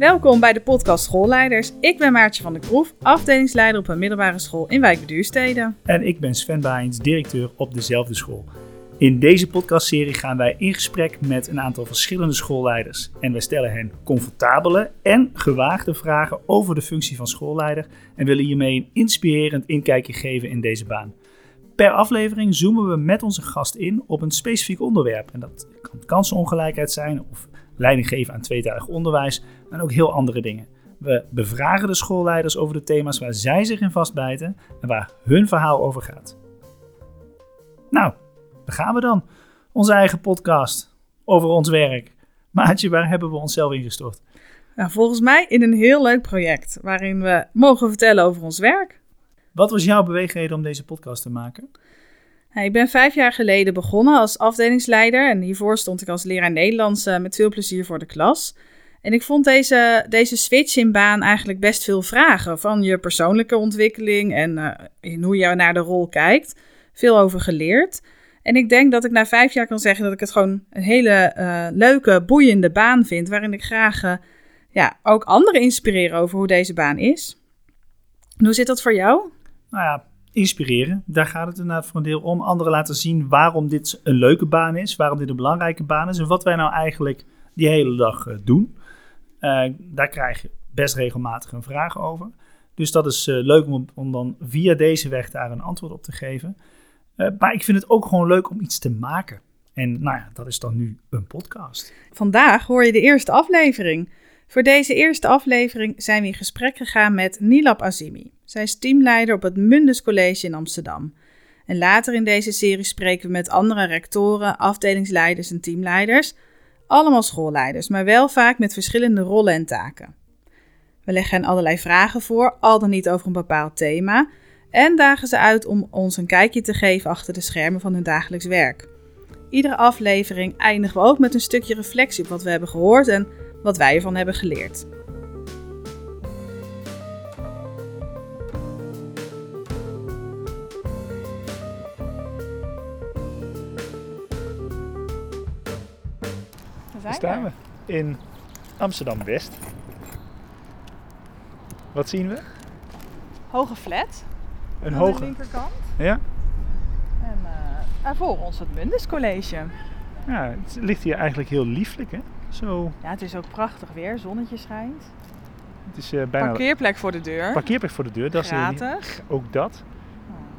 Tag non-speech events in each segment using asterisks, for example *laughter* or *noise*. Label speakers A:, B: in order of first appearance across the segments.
A: Welkom bij de podcast Schoolleiders. Ik ben Maartje van der Kroef, afdelingsleider op een middelbare school in Wijk Duurstede.
B: En ik ben Sven Baaiens, directeur op dezelfde school. In deze podcastserie gaan wij in gesprek met een aantal verschillende schoolleiders. En wij stellen hen comfortabele en gewaagde vragen over de functie van schoolleider en willen hiermee een inspirerend inkijkje geven in deze baan. Per aflevering zoomen we met onze gast in op een specifiek onderwerp. En dat kan kansenongelijkheid zijn of leiding geven aan tweetalig onderwijs en ook heel andere dingen. We bevragen de schoolleiders over de thema's waar zij zich in vastbijten en waar hun verhaal over gaat. Nou, daar gaan we dan. Onze eigen podcast over ons werk. Maatje, waar hebben we onszelf ingestort?
A: Nou, volgens mij in een heel leuk project waarin we mogen vertellen over ons werk.
B: Wat was jouw beweegreden om deze podcast te maken?
A: Ik ben vijf jaar geleden begonnen als afdelingsleider en hiervoor stond ik als leraar Nederlands eh, met veel plezier voor de klas. En ik vond deze, deze switch in baan eigenlijk best veel vragen van je persoonlijke ontwikkeling en uh, in hoe je naar de rol kijkt. Veel over geleerd. En ik denk dat ik na vijf jaar kan zeggen dat ik het gewoon een hele uh, leuke, boeiende baan vind. Waarin ik graag ja, ook anderen inspireer over hoe deze baan is. hoe zit dat voor jou?
B: Nou ja, inspireren. Daar gaat het inderdaad voor een deel om. Anderen laten zien waarom dit een leuke baan is. Waarom dit een belangrijke baan is. En wat wij nou eigenlijk die hele dag uh, doen. daar krijg je best regelmatig een vraag over. Dus dat is leuk om, om dan via deze weg daar een antwoord op te geven. Maar ik vind het ook gewoon leuk om iets te maken. En nou ja, dat is dan nu een podcast.
A: Vandaag hoor je de eerste aflevering. Voor deze eerste aflevering zijn we in gesprek gegaan met Nilab Azimi. Zij is teamleider op het Mundus College in Amsterdam. En later in deze serie spreken we met andere rectoren, afdelingsleiders en teamleiders. Allemaal schoolleiders, maar wel vaak met verschillende rollen en taken. We leggen hen allerlei vragen voor, al dan niet over een bepaald thema en dagen ze uit om ons een kijkje te geven achter de schermen van hun dagelijks werk. Iedere aflevering eindigen we ook met een stukje reflectie op wat we hebben gehoord en wat wij ervan hebben geleerd.
B: Daar staan we in Amsterdam West. Wat zien we?
A: Hoge flat.
B: Een
A: aan
B: hoge.
A: de linkerkant.
B: Ja?
A: En, uh, en voor ons het Mundus College.
B: ja, het ligt hier eigenlijk heel lieflijk, hè? Zo.
A: Ja, het is ook prachtig weer, zonnetje schijnt.
B: Het is uh, bijna
A: Parkeerplek voor de deur.
B: parkeerplek voor de deur. Dat is
A: Gratis.
B: uh, ook dat.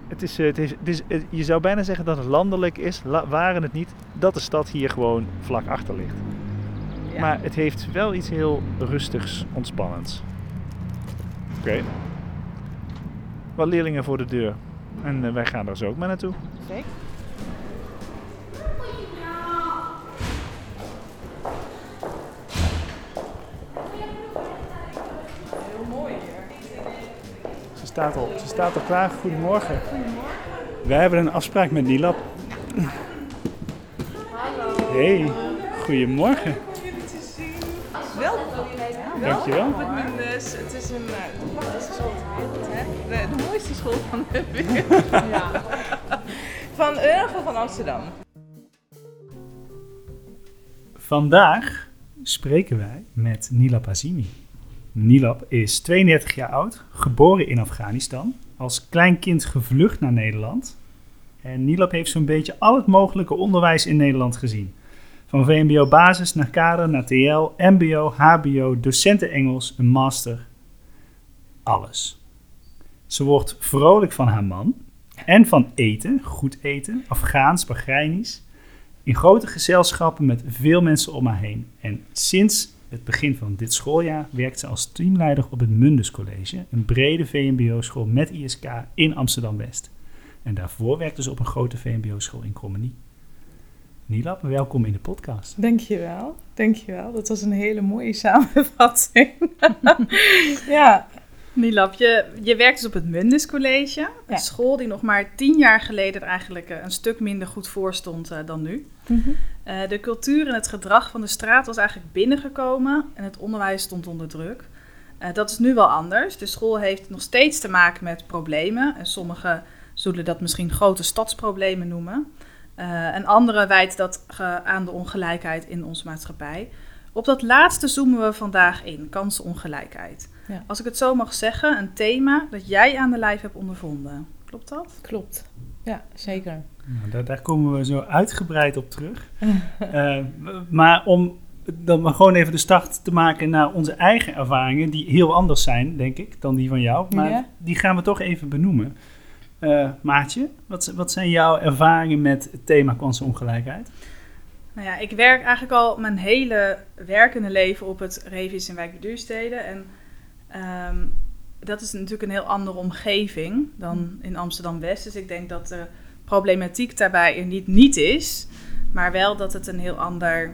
B: Het is, uh, het is, het is, het- je zou bijna zeggen dat het landelijk is, la- waren het niet, dat de stad hier gewoon vlak achter ligt.
A: Ja.
B: Maar het heeft wel iets heel rustigs, ontspannends. Oké. Wat leerlingen voor de deur. En eh, wij gaan daar zo ook maar naartoe.
A: Zeker.
B: Staat al, ze staat al klaar. Goedemorgen. Wij hebben een afspraak met Nilab.
A: Hallo.
B: Hey, goedemorgen.
A: Welkom.
B: Dankjewel.
A: Op het Mundus. Het is een uh, fantastische school ter wereld, hè? De, de mooiste school van de wereld. *laughs* ja. Van geval van Amsterdam.
B: Vandaag spreken wij met Nilab Azimi. Nilab is 32 jaar oud, geboren in Afghanistan, als klein kind gevlucht naar Nederland. En Nilab heeft zo'n beetje al het mogelijke onderwijs in Nederland gezien. Van VMBO basis naar kader, naar TL, MBO, HBO, docenten Engels, een master. Alles. Ze wordt vrolijk van haar man en van eten, goed eten, Afghaans, Bahreinisch in grote gezelschappen met veel mensen om haar heen. En sinds het begin van dit schooljaar werkt ze als teamleider op het Mundus College, een brede VMBO-school met ISK in Amsterdam-West. En daarvoor werkte ze op een grote VMBO-school in Krommenie. Nilab, welkom in de podcast.
A: Dankjewel. Dankjewel. Dat was een hele mooie samenvatting. *laughs* ja. Nilab, je, je werkt dus op het Mundus College. Een
C: Ja.
A: school die nog maar tien jaar geleden eigenlijk eh, een stuk minder goed voor stond eh, dan nu. Eh, de cultuur en het gedrag van de straat was eigenlijk binnengekomen en het onderwijs stond onder druk. Dat is nu wel anders. De school heeft nog steeds te maken met problemen. En sommigen zullen dat misschien grote stadsproblemen noemen. En anderen wijten dat aan de ongelijkheid in onze maatschappij. Op dat laatste zoomen we vandaag in, kansenongelijkheid.
C: Ja.
A: Als ik het zo mag zeggen, een thema dat jij aan de lijf hebt ondervonden. Klopt dat?
C: Klopt. Ja, zeker.
B: Nou, daar, daar komen we zo uitgebreid op terug. *laughs* Eh, maar om dan maar gewoon even de start te maken naar onze eigen ervaringen, die heel anders zijn, denk ik, dan die van jou. Maar
C: Ja.
B: die gaan we toch even benoemen. Eh, Maatje, wat, wat zijn jouw ervaringen met het thema kansenongelijkheid?
A: Nou ja, ik werk eigenlijk al mijn hele werkende leven op het Revis in wijkbeduursteden. En ehm, dat is natuurlijk een heel andere omgeving dan in Amsterdam-West. Dus ik denk dat de problematiek daarbij er niet niet is, maar wel dat het een heel ander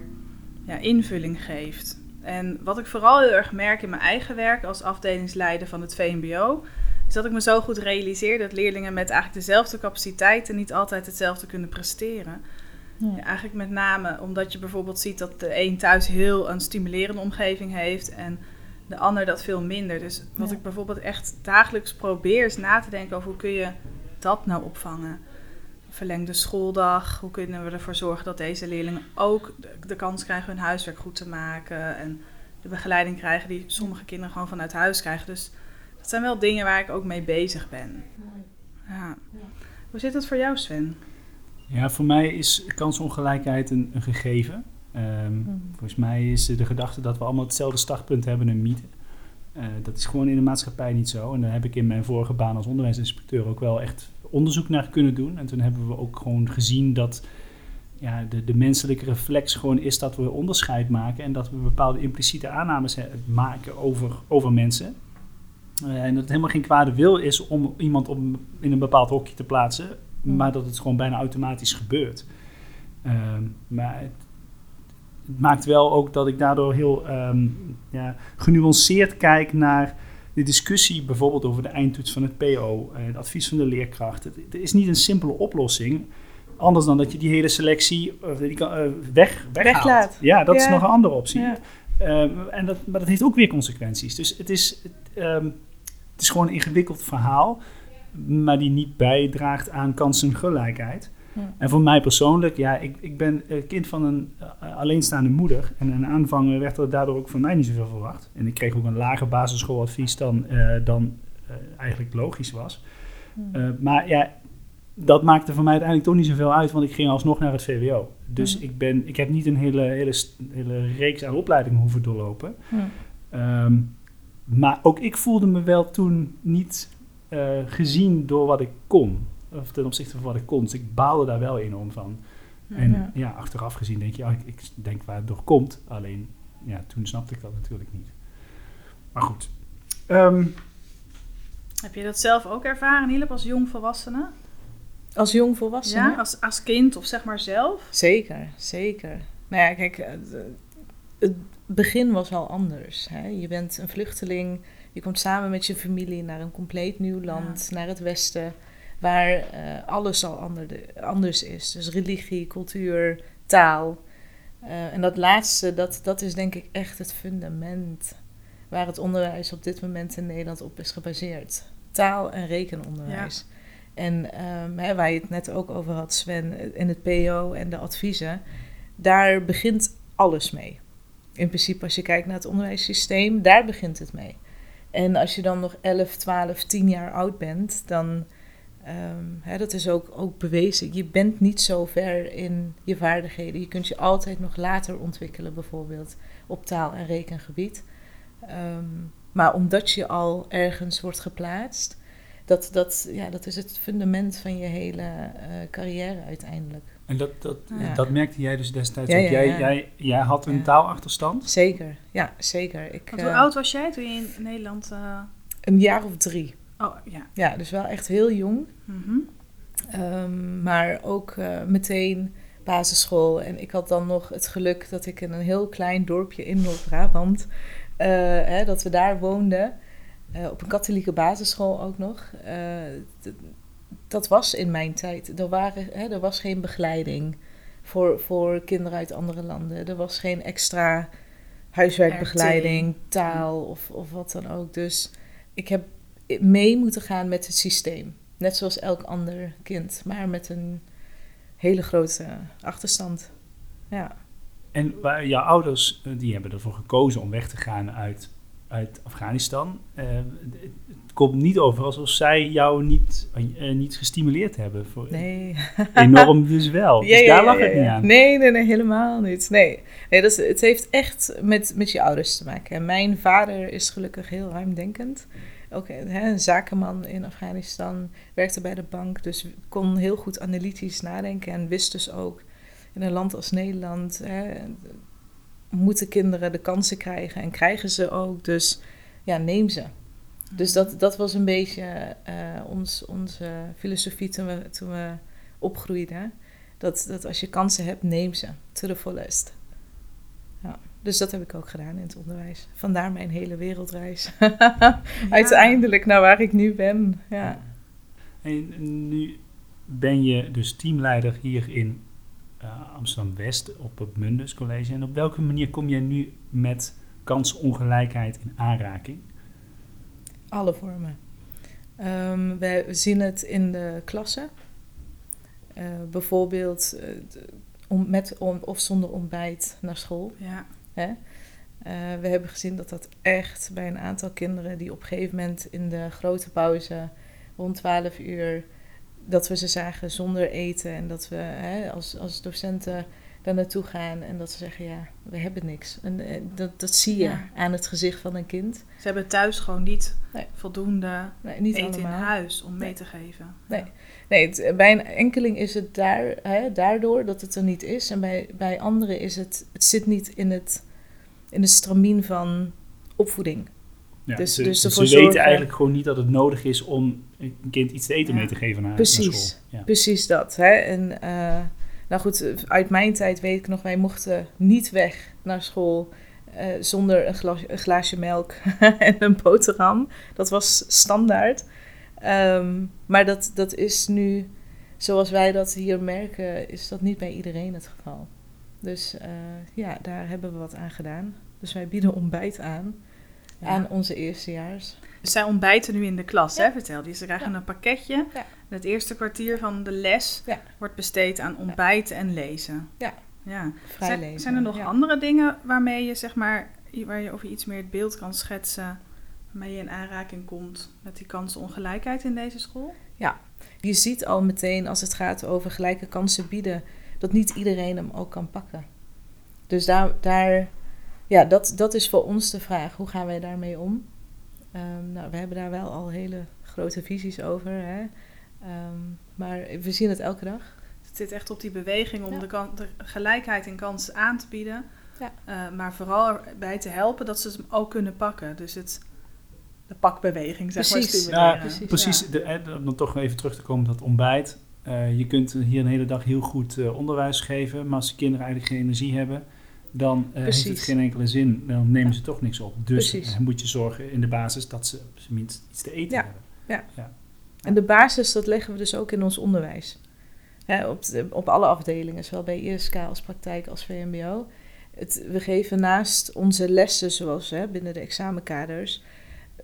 A: ja, invulling geeft. En wat ik vooral heel erg merk in mijn eigen werk als afdelingsleider van het VMBO, is dat ik me zo goed realiseer dat leerlingen met eigenlijk dezelfde capaciteiten niet altijd hetzelfde kunnen presteren. Ja, eigenlijk met name omdat je bijvoorbeeld ziet dat de een thuis heel een stimulerende omgeving heeft en de ander dat veel minder. Dus wat
C: Ja.
A: ik bijvoorbeeld echt dagelijks probeer is na te denken over hoe kun je dat nou opvangen. Verlengde schooldag, hoe kunnen we ervoor zorgen dat deze leerlingen ook de, de kans krijgen hun huiswerk goed te maken en de begeleiding krijgen die sommige kinderen gewoon vanuit huis krijgen. Dus dat zijn wel dingen waar ik ook mee bezig ben. Ja. Hoe zit het voor jou, Sven?
B: Ja, voor mij is kansenongelijkheid een, een gegeven. Ehm, Volgens mij is de gedachte dat we allemaal hetzelfde startpunt hebben een mythe. Eh, dat is gewoon in de maatschappij niet zo. En daar heb ik in mijn vorige baan als onderwijsinspecteur ook wel echt onderzoek naar kunnen doen. En toen hebben we ook gewoon gezien dat ja, de, de menselijke reflex gewoon is dat we onderscheid maken en dat we bepaalde impliciete aannames he- maken over, over mensen. Eh, en dat het helemaal geen kwade wil is om iemand op, in een bepaald hokje te plaatsen,
C: Mm.
B: maar dat het gewoon bijna automatisch gebeurt. Ehm, maar het, het maakt wel ook dat ik daardoor heel ehm, ja, genuanceerd kijk naar de discussie bijvoorbeeld over de eindtoets van het PO, eh, het advies van de leerkracht. Het, het is niet een simpele oplossing. Anders dan dat je die hele selectie eh, die kan, eh, weg, weghaalt.
C: Weglaat.
B: Ja, dat is nog een andere optie.
C: Ja.
B: Ehm, en dat, maar dat heeft ook weer consequenties. Dus het is, het, ehm, het is gewoon een ingewikkeld verhaal, maar die niet bijdraagt aan kansengelijkheid.
C: Ja.
B: En voor mij persoonlijk, ja, ik, ik ben kind van een eh, alleenstaande moeder. En in aanvang werd er daardoor ook van mij niet zoveel verwacht. En ik kreeg ook een lager basisschooladvies dan, eh, dan eh, eigenlijk logisch was. Eh, maar ja, dat maakte voor mij uiteindelijk toch niet zoveel uit, want ik ging alsnog naar het VWO. Dus
C: Mhm.
B: ik, ben, ik heb niet een hele, hele, hele reeks aan opleidingen hoeven doorlopen.
C: Ja.
B: Ehm, maar ook ik voelde me wel toen niet gezien door wat ik kon. Of ten opzichte van wat ik kon. Dus ik baalde daar wel enorm van. En ja.
C: Ja.
B: achteraf gezien denk je, oh, ik, ik denk waar het door komt. Alleen, ja, toen snapte ik dat natuurlijk niet. Maar goed. Ehm,
A: Heb je dat zelf ook ervaren, Hielp, als jong volwassene?
C: Als jong volwassene?
A: Ja, als, als kind of zeg maar zelf?
C: Zeker, zeker. Nou ja, kijk, eh, het begin was al anders. Hè? Je bent een vluchteling, je komt samen met je familie naar een compleet nieuw land, naar het Westen, waar eh, alles al ander, anders is. Dus religie, cultuur, taal. Eh, en dat laatste, dat, dat is denk ik echt het fundament waar het onderwijs op dit moment in Nederland op is gebaseerd. Taal- en rekenonderwijs. En ehm, hè, waar je het net ook over had, Sven, in het PO en de adviezen, daar begint alles mee. In principe, als je kijkt naar het onderwijssysteem, daar begint het mee. En als je dan nog 11, 12, 10 jaar oud bent, dan, ehm, hè, dat is ook, ook bewezen, je bent niet zo ver in je vaardigheden. Je kunt je altijd nog later ontwikkelen, bijvoorbeeld op taal- en rekengebied. Ehm, maar omdat je al ergens wordt geplaatst, dat, dat, ja, dat is het fundament van je hele eh, carrière uiteindelijk.
B: en dat, dat,
A: Ja.
B: dat merkte jij dus destijds
C: Ja,
B: ook.
C: ja,
B: Jij,
C: ja.
B: Jij, jij had een
C: Ja.
B: taalachterstand.
C: Zeker, ja, zeker. Ik,
A: Want hoe
C: eh,
A: oud was jij toen je in Nederland... eh,
C: Een jaar of drie.
A: Oh, ja.
C: Ja, dus wel echt heel jong.
A: Mhm.
C: Ehm, maar ook eh, meteen basisschool. En ik had dan nog het geluk dat ik in een heel klein dorpje in Noord-Brabant, eh, hè, dat we daar woonden. eh, op een katholieke basisschool ook nog. Dat was in mijn tijd. Er, waren, hè, er was geen begeleiding voor, voor kinderen uit andere landen. Er was geen extra huiswerkbegeleiding, taal of, of wat dan ook. Dus ik heb mee moeten gaan met het systeem. Net zoals elk ander kind, maar met een hele grote achterstand. Ja.
B: En waar jouw ouders, eh, die hebben ervoor gekozen om weg te gaan uit, uit Afghanistan. Eh, het komt niet over alsof zij jou niet, eh, niet gestimuleerd hebben. Voor,
C: Nee. *laughs*
B: Enorm dus wel.
C: Ja,
B: dus
C: ja,
B: daar
C: ja,
B: lag het niet aan.
C: Nee, nee, nee, helemaal niet. Nee, nee dat is, het heeft echt met, met je ouders te maken. En mijn vader is gelukkig heel ruimdenkend. Ook hè, een zakenman in Afghanistan, werkte bij de bank, dus kon heel goed analytisch nadenken en wist dus ook in een land als Nederland hè, moeten kinderen de kansen krijgen en krijgen ze ook, dus ja, neem ze. Dus dat, dat was een beetje eh, ons, onze filosofie toen we, toen we opgroeiden. Dat, dat als je kansen hebt, neem ze to the fullest. Dus dat heb ik ook gedaan in het onderwijs. Vandaar mijn hele wereldreis. *laughs* Uiteindelijk naar waar ik nu ben. Ja.
B: En nu ben je dus teamleider hier in eh, Amsterdam-West op het Mundus College. En op welke manier kom je nu met kansongelijkheid in aanraking?
C: Alle vormen. Ehm, we zien het in de klassen. Eh, bijvoorbeeld eh, om, met om, of zonder ontbijt naar school.
A: Ja.
C: Hè? Eh, we hebben gezien dat dat echt bij een aantal kinderen die op een gegeven moment in de grote pauze rond 12 uur, dat we ze zagen zonder eten en dat we hè, als, als docenten daar naartoe gaan en dat ze zeggen ja, we hebben niks. En eh, dat, dat zie je
A: Ja.
C: aan het gezicht van een kind.
A: Ze hebben thuis gewoon niet
C: Nee.
A: voldoende
C: Nee, niet
A: eten
C: allemaal.
A: in huis om mee te geven.
C: Nee. Nee, het, bij een enkeling is het daar, hè, daardoor dat het er niet is. En bij, bij anderen is het, het zit niet in het, in het stramien van opvoeding.
B: Ja,
C: Dus-
B: ze
C: dus
B: ze weten eigenlijk gewoon niet dat het nodig is om een kind iets te eten
A: Ja.
B: mee te geven naar, naar
C: Precies.
B: school. Ja.
C: Precies dat. Hè? En eh, nou goed, uit mijn tijd weet ik nog, wij mochten niet weg naar school eh, zonder een, glas, een glaasje melk *laughs* en een boterham. Dat was standaard. Ehm, maar dat, dat is nu, zoals wij dat hier merken, is dat niet bij iedereen het geval. Dus eh, ja, daar hebben we wat aan gedaan. Dus wij bieden ontbijt aan
A: Ja.
C: aan onze eerstejaars.
A: Dus zij ontbijten nu in de klas,
C: Ja.
A: hè, vertelde je. Ze krijgen
C: Ja.
A: een pakketje.
C: Ja.
A: Het eerste kwartier van de les
C: Ja.
A: wordt besteed aan ontbijten en lezen.
C: Ja.
A: ja.
C: Vrij
A: Zijn,
C: lezen.
A: zijn er nog
C: ja.
A: andere dingen waarmee je, zeg maar, waar je over iets meer het beeld kan schetsen, waarmee je in aanraking komt met die kansenongelijkheid in deze school?
C: Je ziet al meteen als het gaat over gelijke kansen bieden, dat niet iedereen hem ook kan pakken. Dus daar, daar ja, dat, dat is voor ons de vraag. Hoe gaan wij daarmee om? Ehm, nou, we hebben daar wel al hele grote visies over. Hè? Ehm, maar we zien het elke dag.
A: Het zit echt op die beweging om
C: Ja.
A: de, kan- de gelijkheid in kansen aan te bieden.
C: Ja.
A: Eh, maar vooral erbij te helpen dat ze het ook kunnen pakken. Dus het, de pakbeweging, zeg maar,
C: Precies.
A: stimuleren.
B: Ja,
C: precies.
B: Precies,
A: Ja.
B: de, eh, om dan toch even terug te komen op dat ontbijt. Eh, je kunt hier een hele dag heel goed eh, onderwijs geven, maar als de kinderen eigenlijk geen energie hebben, dan eh, heeft het geen enkele zin. Dan nemen
C: Ja.
B: ze toch niks op. Dus moet je zorgen in de basis dat ze op zijn minst iets te eten
C: Ja.
B: hebben.
C: En de basis, dat leggen we dus ook in ons onderwijs. Hè, op, de- op alle afdelingen, zowel bij ISK als praktijk als VMBO. Het, we geven naast onze lessen, zoals hè, binnen de examenkaders,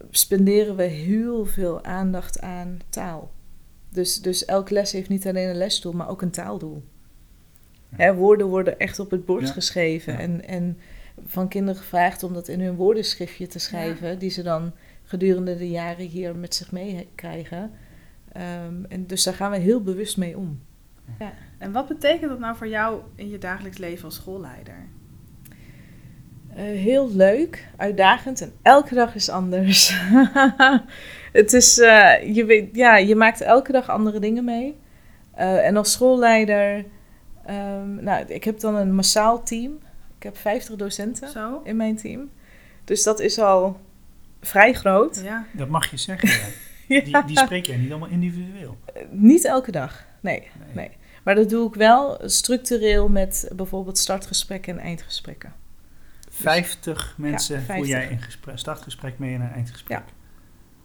C: spenderen we heel veel aandacht aan taal. Dus, dus elk les heeft niet alleen een lesdoel, maar ook een taaldoel.
B: Ja.
C: Hè, woorden worden echt op het bord
B: Ja.
C: geschreven.
B: Ja.
C: En, en van kinderen gevraagd om dat in hun woordenschriftje te schrijven, die ze dan gedurende de jaren hier met zich meekrijgen. Ehm, en dus daar gaan we heel bewust mee om.
A: En wat betekent dat nou voor jou in je dagelijks leven als schoolleider?
C: Eh, heel leuk, uitdagend en elke dag is anders. *laughs* het is, eh, je, weet, ja, je maakt elke dag andere dingen mee. Eh, en als schoolleider, ehm, nou, ik heb dan een massaal team. Ik heb 50 docenten
A: Zo?
C: in mijn team. Dus dat is al vrij groot.
A: Ja.
B: Dat mag je zeggen. ja. *laughs*
C: Ja.
B: Die, die spreek jij niet allemaal individueel.
C: Niet elke dag, nee.
B: Nee.
C: Nee. Maar dat doe ik wel structureel met bijvoorbeeld startgesprekken en eindgesprekken.
B: 50 mensen voer
C: 50.
B: jij een gesprek, startgesprek mee en een eindgesprek.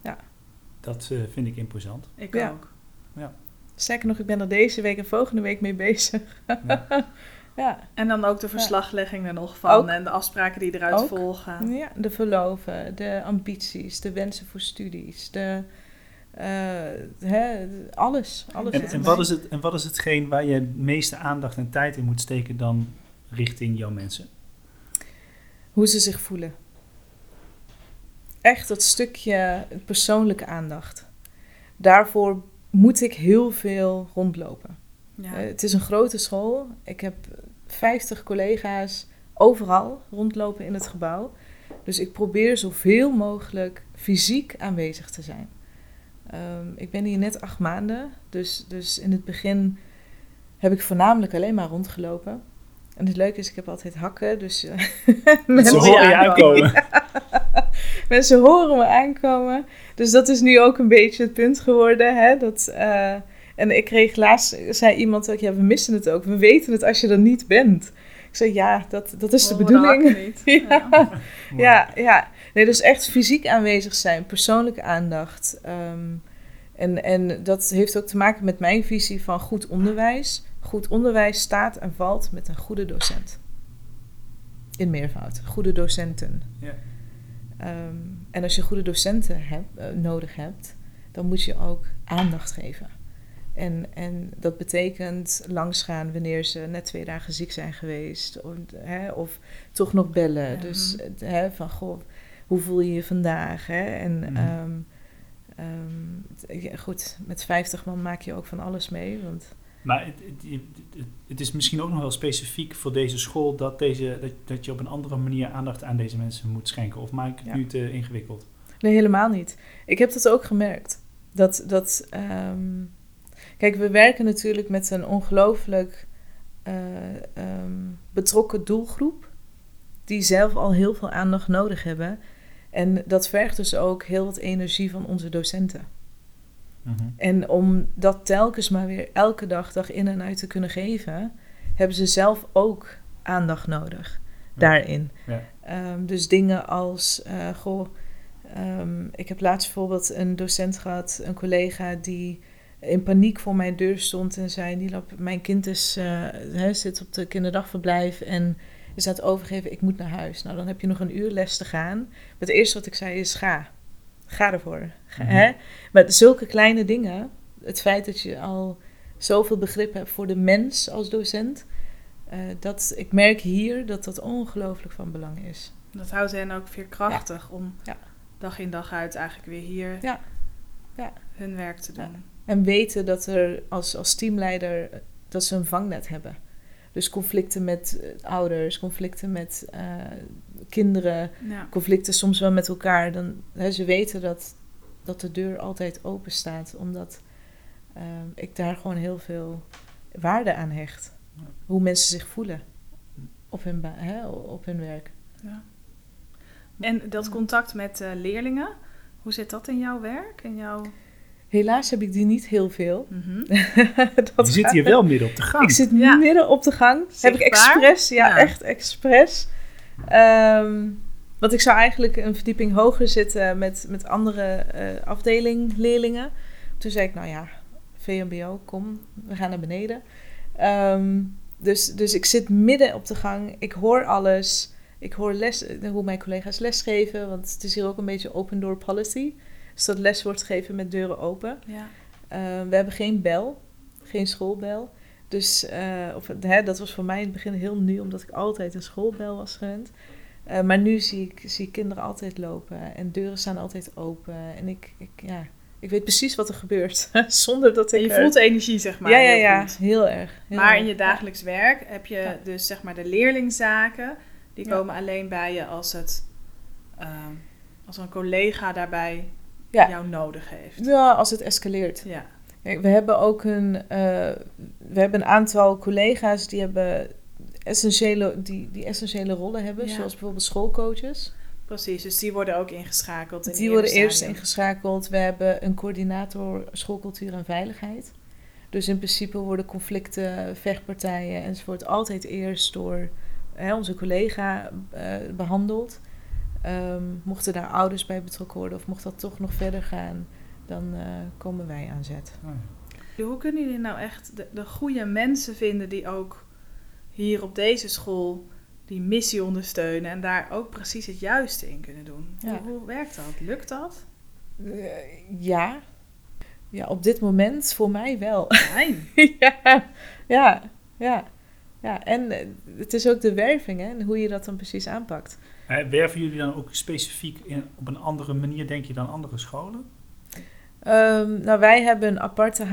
C: Ja. Ja.
B: Dat eh, vind ik imposant.
A: Ik
C: Ja.
A: ook.
C: Sterker nog, ik ben er deze week en volgende week mee bezig.
B: Ja. *laughs*
C: Ja,
A: En dan ook de verslaglegging er nog van
C: Ook.
A: en de afspraken die eruit
C: Ook.
A: volgen.
C: ja, de verloven, de ambities, de wensen voor studies, de, eh, hè, alles. alles
B: En, wat is het, en wat is hetgeen waar je het meeste aandacht en tijd in moet steken dan richting jouw mensen?
C: Hoe ze zich voelen. Echt dat stukje persoonlijke aandacht. Daarvoor moet ik heel veel rondlopen.
A: Ja.
C: Eh, het is een grote school. Ik heb 50 collega's overal rondlopen in het gebouw. Dus ik probeer zoveel mogelijk fysiek aanwezig te zijn. Ehm, ik ben hier net acht maanden, dus, dus in het begin heb ik voornamelijk alleen maar rondgelopen. En het leuke is, ik heb altijd hakken, dus eh, *laughs* mensen,
B: horen je aankomen. *laughs*
C: mensen horen me aankomen. Dus dat is nu ook een beetje het punt geworden. Hè? Dat, eh, en ik kreeg laatst, zei iemand ook, ja, we missen het ook. We weten het als je er niet bent. Ik zei, ja, dat, dat is de
A: de
C: bedoeling.
A: hakken niet. *laughs*
C: Ja.
A: Ja.
C: Ja, ja. Nee, dus echt fysiek aanwezig zijn, persoonlijke aandacht. Ehm, en, en dat heeft ook te maken met mijn visie van goed onderwijs. Goed onderwijs staat en valt met een goede docent. In meervoud, goede docenten.
B: Ja.
C: Ehm, en als je goede docenten heb, eh, nodig hebt, dan moet je ook aandacht geven. En, en dat betekent langsgaan wanneer ze net twee dagen ziek zijn geweest. Of, hè, of toch nog bellen.
A: Ja.
C: Dus het, hè, van, goh, hoe voel je je vandaag? Hè? En
B: Mhm.
C: ehm, ehm, ja, goed, met 50 man maak je ook van alles mee. Want
B: Maar het, het, het- het is misschien ook nog wel specifiek voor deze school dat, deze, dat, dat je op een andere manier aandacht aan deze mensen moet schenken. Of maak ik het
C: Ja.
B: nu te ingewikkeld?
C: Nee, helemaal niet. Ik heb dat ook gemerkt. Dat, dat ehm, kijk, we werken natuurlijk met een ongelooflijk eh, ehm, betrokken doelgroep. Die zelf al heel veel aandacht nodig hebben. En dat vergt dus ook heel wat energie van onze docenten.
B: Mhm.
C: En om dat telkens maar weer elke dag, dag in en uit te kunnen geven, hebben ze zelf ook aandacht nodig
B: Ja.
C: daarin.
B: Ja.
C: Ehm, dus dingen als, eh, goh, ehm, ik heb laatst bijvoorbeeld een docent gehad, een collega die in paniek voor mijn deur stond en zei, mijn kind is, eh, zit op de kinderdagverblijf en is aan het overgeven, ik moet naar huis. Nou, dan heb je nog een uur les te gaan. Maar het eerste wat ik zei is, ga. Ga ervoor. Ga,
B: Mhm.
C: hè? Maar zulke kleine dingen, het feit dat je al zoveel begrip hebt voor de mens als docent, eh, dat, ik merk hier dat dat ongelooflijk van belang is.
A: Dat houdt hen ook veerkrachtig om
C: Ja.
A: dag in dag uit eigenlijk weer hier
C: Ja. Ja.
A: hun werk te doen.
C: Ja. En weten dat er als, als teamleider, eh, dat ze een vangnet hebben. Dus conflicten met eh, ouders, conflicten met kinderen,
A: Ja.
C: conflicten soms wel met elkaar. Dan, hè, ze weten dat, dat de deur altijd open staat, omdat eh, ik daar gewoon heel veel waarde aan hecht.
B: Ja.
C: Hoe mensen zich voelen op hun, hè, op hun werk.
A: Ja. En dat contact met eh, leerlingen, hoe zit dat in jouw werk? In jouw...
C: Helaas heb ik die niet heel veel.
A: Mhm. *laughs*
C: Dat
B: Je zit hier wel midden op de gang.
C: Ik zit
A: Ja.
C: midden op de gang. Heb ik expres, ja,
A: Ja.
C: echt expres. Ehm, want ik zou eigenlijk een verdieping hoger zitten met, met andere eh afdeling leerlingen. Toen zei ik, nou ja, VMBO, kom, we gaan naar beneden. Ehm, dus, dus ik zit midden op de gang. Ik hoor alles. Ik hoor les, eh, hoe mijn collega's lesgeven. Want het is hier ook een beetje open door policy. Dus dat les wordt gegeven met deuren open.
A: Ja.
C: Uh, we hebben geen bel, geen schoolbel. Dus uh, of, hè, dat was voor mij in het begin heel nieuw, omdat ik altijd een schoolbel was gewend. Uh, maar nu zie ik, zie ik kinderen altijd lopen en deuren staan altijd open. En ik, ik, ja, ik weet precies wat er gebeurt, *laughs* zonder dat ik...
A: En je voelt de energie, zeg maar.
C: Ja, ja, ja, heel erg. Heel
A: maar
C: erg.
A: in je dagelijks werk heb je
C: Ja.
A: dus zeg maar de leerlingzaken. Die
C: Ja.
A: komen alleen bij je als het... ehm, als een collega daarbij jou nodig heeft.
C: Ja, als het escaleert.
A: Ja.
C: We hebben ook een, eh, we hebben een aantal collega's die hebben essentiële, die, die essentiële rollen hebben,
A: Ja.
C: zoals bijvoorbeeld schoolcoaches.
A: Precies, dus die worden ook ingeschakeld. In
C: Die worden eerst ingeschakeld. We hebben een coördinator schoolcultuur en veiligheid. Dus in principe worden conflicten, vechtpartijen enzovoort altijd eerst door hè, onze collega eh, behandeld. Ehm, mochten daar ouders bij betrokken worden of mocht dat toch nog verder gaan, dan eh, komen wij aan zet.
B: Oh,
A: Hoe kunnen jullie nou echt de, de goede mensen vinden die ook hier op deze school die missie ondersteunen en daar ook precies het juiste in kunnen doen?
C: Ja.
A: Hoe, hoe werkt dat? Lukt dat?
C: Eh, ja. ja, op dit moment voor mij wel.
A: Fijn. *laughs*
C: ja, ja, ja. ja, en eh, het is ook de werving, hè, en hoe je dat dan precies aanpakt.
B: Werven jullie dan ook specifiek in, op een andere manier, denk je, dan andere scholen?
C: Ehm, nou, wij hebben een aparte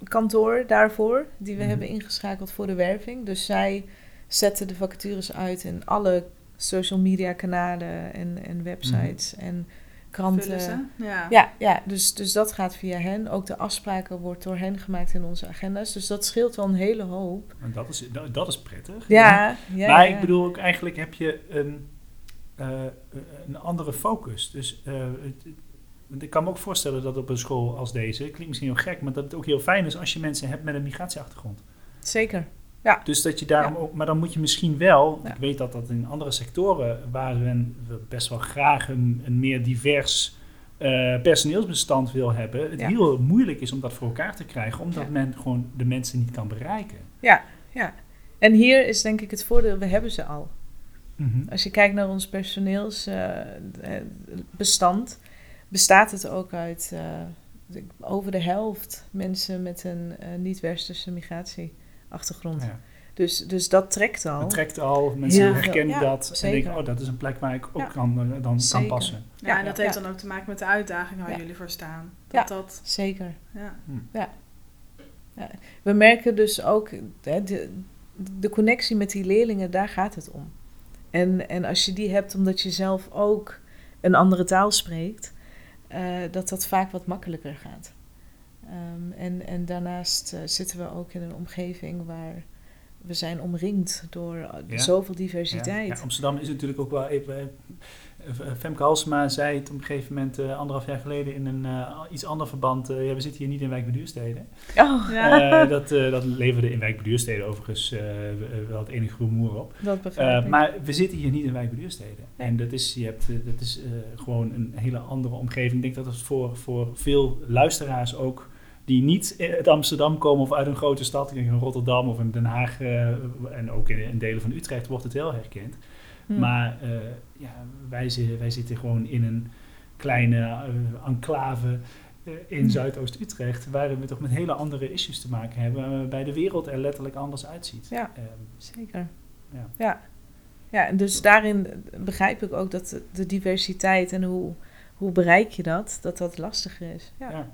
C: HR-kantoor daarvoor, die we
B: Mhm.
C: hebben ingeschakeld voor de werving. Dus zij zetten de vacatures uit in alle social media kanalen en, en websites en kranten.
A: Ja.
C: Ja, ja dus, dus dat gaat via hen. Ook de afspraken wordt door hen gemaakt in onze agenda's. Dus dat scheelt wel een hele hoop.
B: En dat is, dat, dat is prettig.
C: Ja, ja.
B: maar
C: ja.
B: ik bedoel ook eigenlijk heb je een, eh, een andere focus. Dus eh, het- ik kan me ook voorstellen dat op een school als deze, klinkt misschien heel gek, maar dat het ook heel fijn is als je mensen hebt met een migratieachtergrond.
C: Zeker.
B: Dus dat je daarom
C: Ja.
B: ook, maar dan moet je misschien wel,
C: Ja.
B: ik weet dat dat in andere sectoren waar men best wel graag een, een meer divers eh, personeelsbestand wil hebben, het
C: Ja.
B: heel moeilijk is om dat voor elkaar te krijgen, omdat
C: Ja.
B: men gewoon de mensen niet kan bereiken.
C: Ja, ja. En hier is denk ik het voordeel, we hebben ze al.
B: Mhm.
C: Als je kijkt naar ons personeelsbestand, bestaat het ook uit eh, over de helft mensen met een eh, niet-westerse migratieachtergrond.
B: Ja.
C: Dus, dus dat trekt al.
B: Het trekt al, mensen
C: Ja.
B: herkennen
C: Ja,
B: dat en
C: zeker.
B: denken, oh, dat is een plek waar ik ook
C: Ja.
B: kan, eh, dan kan passen.
A: Ja, en dat
C: ja.
A: heeft dan ook te maken met de uitdaging waar
C: Ja.
A: jullie voor staan. Dat
C: Ja.
A: dat,
C: Zeker.
A: ja.
C: We merken dus ook hè, de, de connectie met die leerlingen, daar gaat het om. En, en als je die hebt omdat je zelf ook een andere taal spreekt, eh, dat dat vaak wat makkelijker gaat. Ehm, en, en daarnaast eh, zitten we ook in een omgeving waar we zijn omringd door eh,
B: Ja.
C: zoveel
B: Ja.
C: diversiteit.
B: Ja, Amsterdam is natuurlijk ook wel even... eh, Femke Halsema zei het op een gegeven moment, eh, anderhalf jaar geleden, in een eh, iets ander verband. ja, we zitten hier niet in Wijk bij Duurstede.
C: Oh,
A: Ja.
B: Dat, dat leverde in Wijk bij Duurstede overigens wel het enige rumoer op.
C: dat begrijp ik.
B: maar we zitten hier niet in Wijk bij Duurstede.
C: Nee.
B: En dat is, je hebt, dat is gewoon een hele andere omgeving. Ik denk dat het voor, voor veel luisteraars ook die niet uit Amsterdam komen of uit een grote stad, ik denk in Rotterdam of in Den Haag en ook in, in delen van Utrecht wordt het heel herkend.
C: Hm.
B: Maar eh, ja, wij, wij zitten gewoon in een kleine eh, enclave eh, in
C: Hm.
B: Zuidoost-Utrecht, waar we toch met hele andere issues te maken hebben, waarbij de wereld er letterlijk anders uitziet.
C: Ja.
B: Ehm,
C: Zeker.
B: Ja.
C: Ja. ja. dus daarin begrijp ik ook dat de- diversiteit en hoe, hoe bereik je dat, dat dat lastiger is. Ja.
B: ja.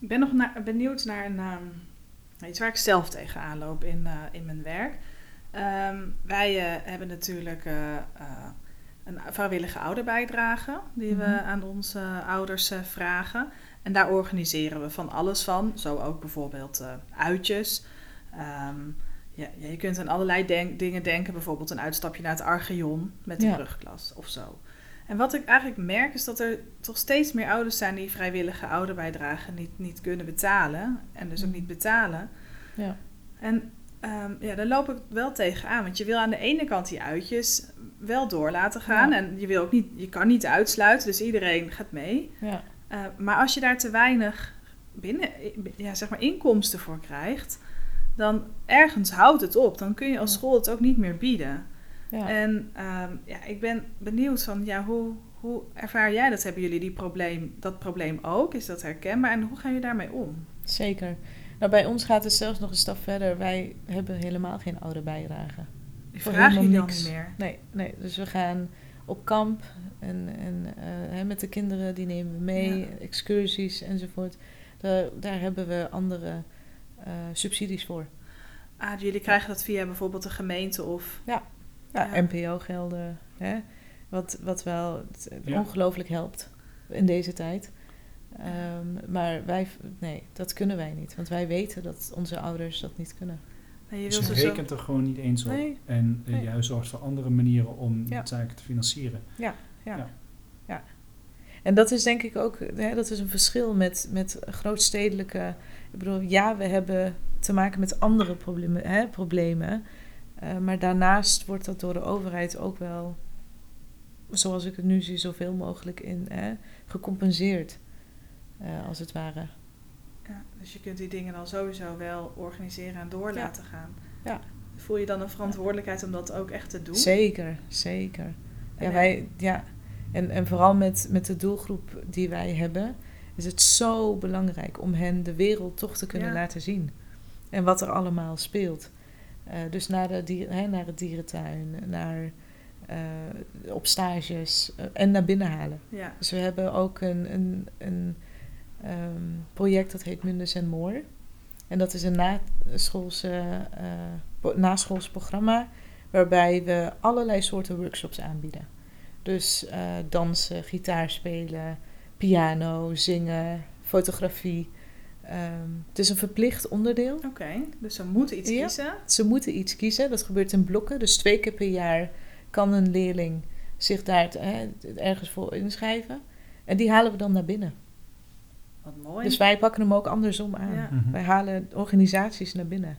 A: Ik ben nog benieuwd naar een, ehm, iets waar ik zelf tegenaan loop in, eh, in mijn werk. Ehm, wij eh, hebben natuurlijk eh, eh, een vrijwillige ouderbijdrage die we
C: Mhm.
A: aan onze ouders vragen. En daar organiseren we van alles van. Zo ook bijvoorbeeld uitjes. Ehm, ja, je kunt aan allerlei denk- dingen denken. Bijvoorbeeld een uitstapje naar het Archeon met de
C: Ja.
A: brugklas of zo. En wat ik eigenlijk merk is dat er toch steeds meer ouders zijn die vrijwillige ouderbijdrage niet, niet kunnen betalen. En dus ook
C: Mm.
A: niet betalen.
C: Ja.
A: En ehm, ja, daar loop ik wel tegenaan. Want je wil aan de ene kant die uitjes wel door laten gaan.
C: Ja.
A: En je, wil ook niet, je kan niet uitsluiten, dus iedereen gaat mee.
C: Ja.
A: Eh, maar als je daar te weinig binnen, ja, zeg maar inkomsten voor krijgt, dan ergens houdt het op. Dan kun je als school het ook niet meer bieden.
C: Ja.
A: En ehm, ja, ik ben benieuwd van, ja, hoe, hoe ervaar jij dat? Hebben jullie die probleem, dat probleem ook? Is dat herkenbaar? En hoe gaan jullie daarmee om?
C: Zeker. Nou, bij ons gaat het zelfs nog een stap verder. Wij hebben helemaal geen ouderbijdrage.
A: Die
C: Voor
A: vraag je dan
C: niks.
A: niet meer.
C: Nee, nee, dus we gaan op kamp en, en eh, hè, met de kinderen, die nemen we mee,
A: Ja.
C: excursies enzovoort. Daar, daar hebben we andere eh, subsidies voor.
A: Ah, jullie krijgen dat via bijvoorbeeld de gemeente of...
C: Ja,
A: Ja.
C: NPO-gelden, hè, wat, wat wel
B: Ja.
C: ongelooflijk helpt in deze tijd. Ehm, maar wij, nee, dat kunnen wij niet. Want wij weten dat onze ouders dat niet kunnen.
A: Nee, je
B: Dus
A: wilt
B: je
A: ze zo...
B: rekent er gewoon niet eens op.
C: Nee.
B: En eh,
C: Nee.
B: jij zorgt voor andere manieren om
C: Ja.
B: zaken te financieren.
C: Ja, ja,
B: Ja.
C: ja. En dat is denk ik ook, hè, dat is een verschil met, met grootstedelijke... Ik bedoel, ja, we hebben te maken met andere problemen, hè, problemen. eh, maar daarnaast wordt dat door de overheid ook wel, zoals ik het nu zie, zoveel mogelijk in hè, gecompenseerd. Eh, als het ware.
A: Ja, dus je kunt die dingen dan sowieso wel organiseren en door
C: Ja.
A: laten gaan.
C: Ja.
A: Voel je dan een verantwoordelijkheid om dat ook echt te doen?
C: Zeker, zeker. Ja,
A: En-
C: wij, ja. En, en vooral met, met de doelgroep die wij hebben. is het zo belangrijk om hen de wereld toch te kunnen
A: Ja.
C: laten zien. En wat er allemaal speelt. Eh, dus naar, de dier, hè, naar het dierentuin, naar, eh, op stages en naar binnen halen.
A: Ja.
C: Dus we hebben ook een, een, een ehm, project dat heet Mundus en Moor. En dat is een naschoolse, eh naschoolse programma waarbij we allerlei soorten workshops aanbieden. Dus eh, dansen, gitaar spelen, piano, zingen, fotografie. Ehm, het is een verplicht onderdeel.
A: Oké, dus ze moeten iets
C: Ja.
A: kiezen.
C: Ze moeten iets kiezen. Dat gebeurt in blokken. Dus twee keer per jaar kan een leerling zich daar eh, ergens voor inschrijven. En die halen we dan naar binnen.
A: Wat mooi.
C: Dus wij pakken hem ook andersom aan.
A: Ja.
B: Mhm.
C: Wij halen organisaties naar binnen.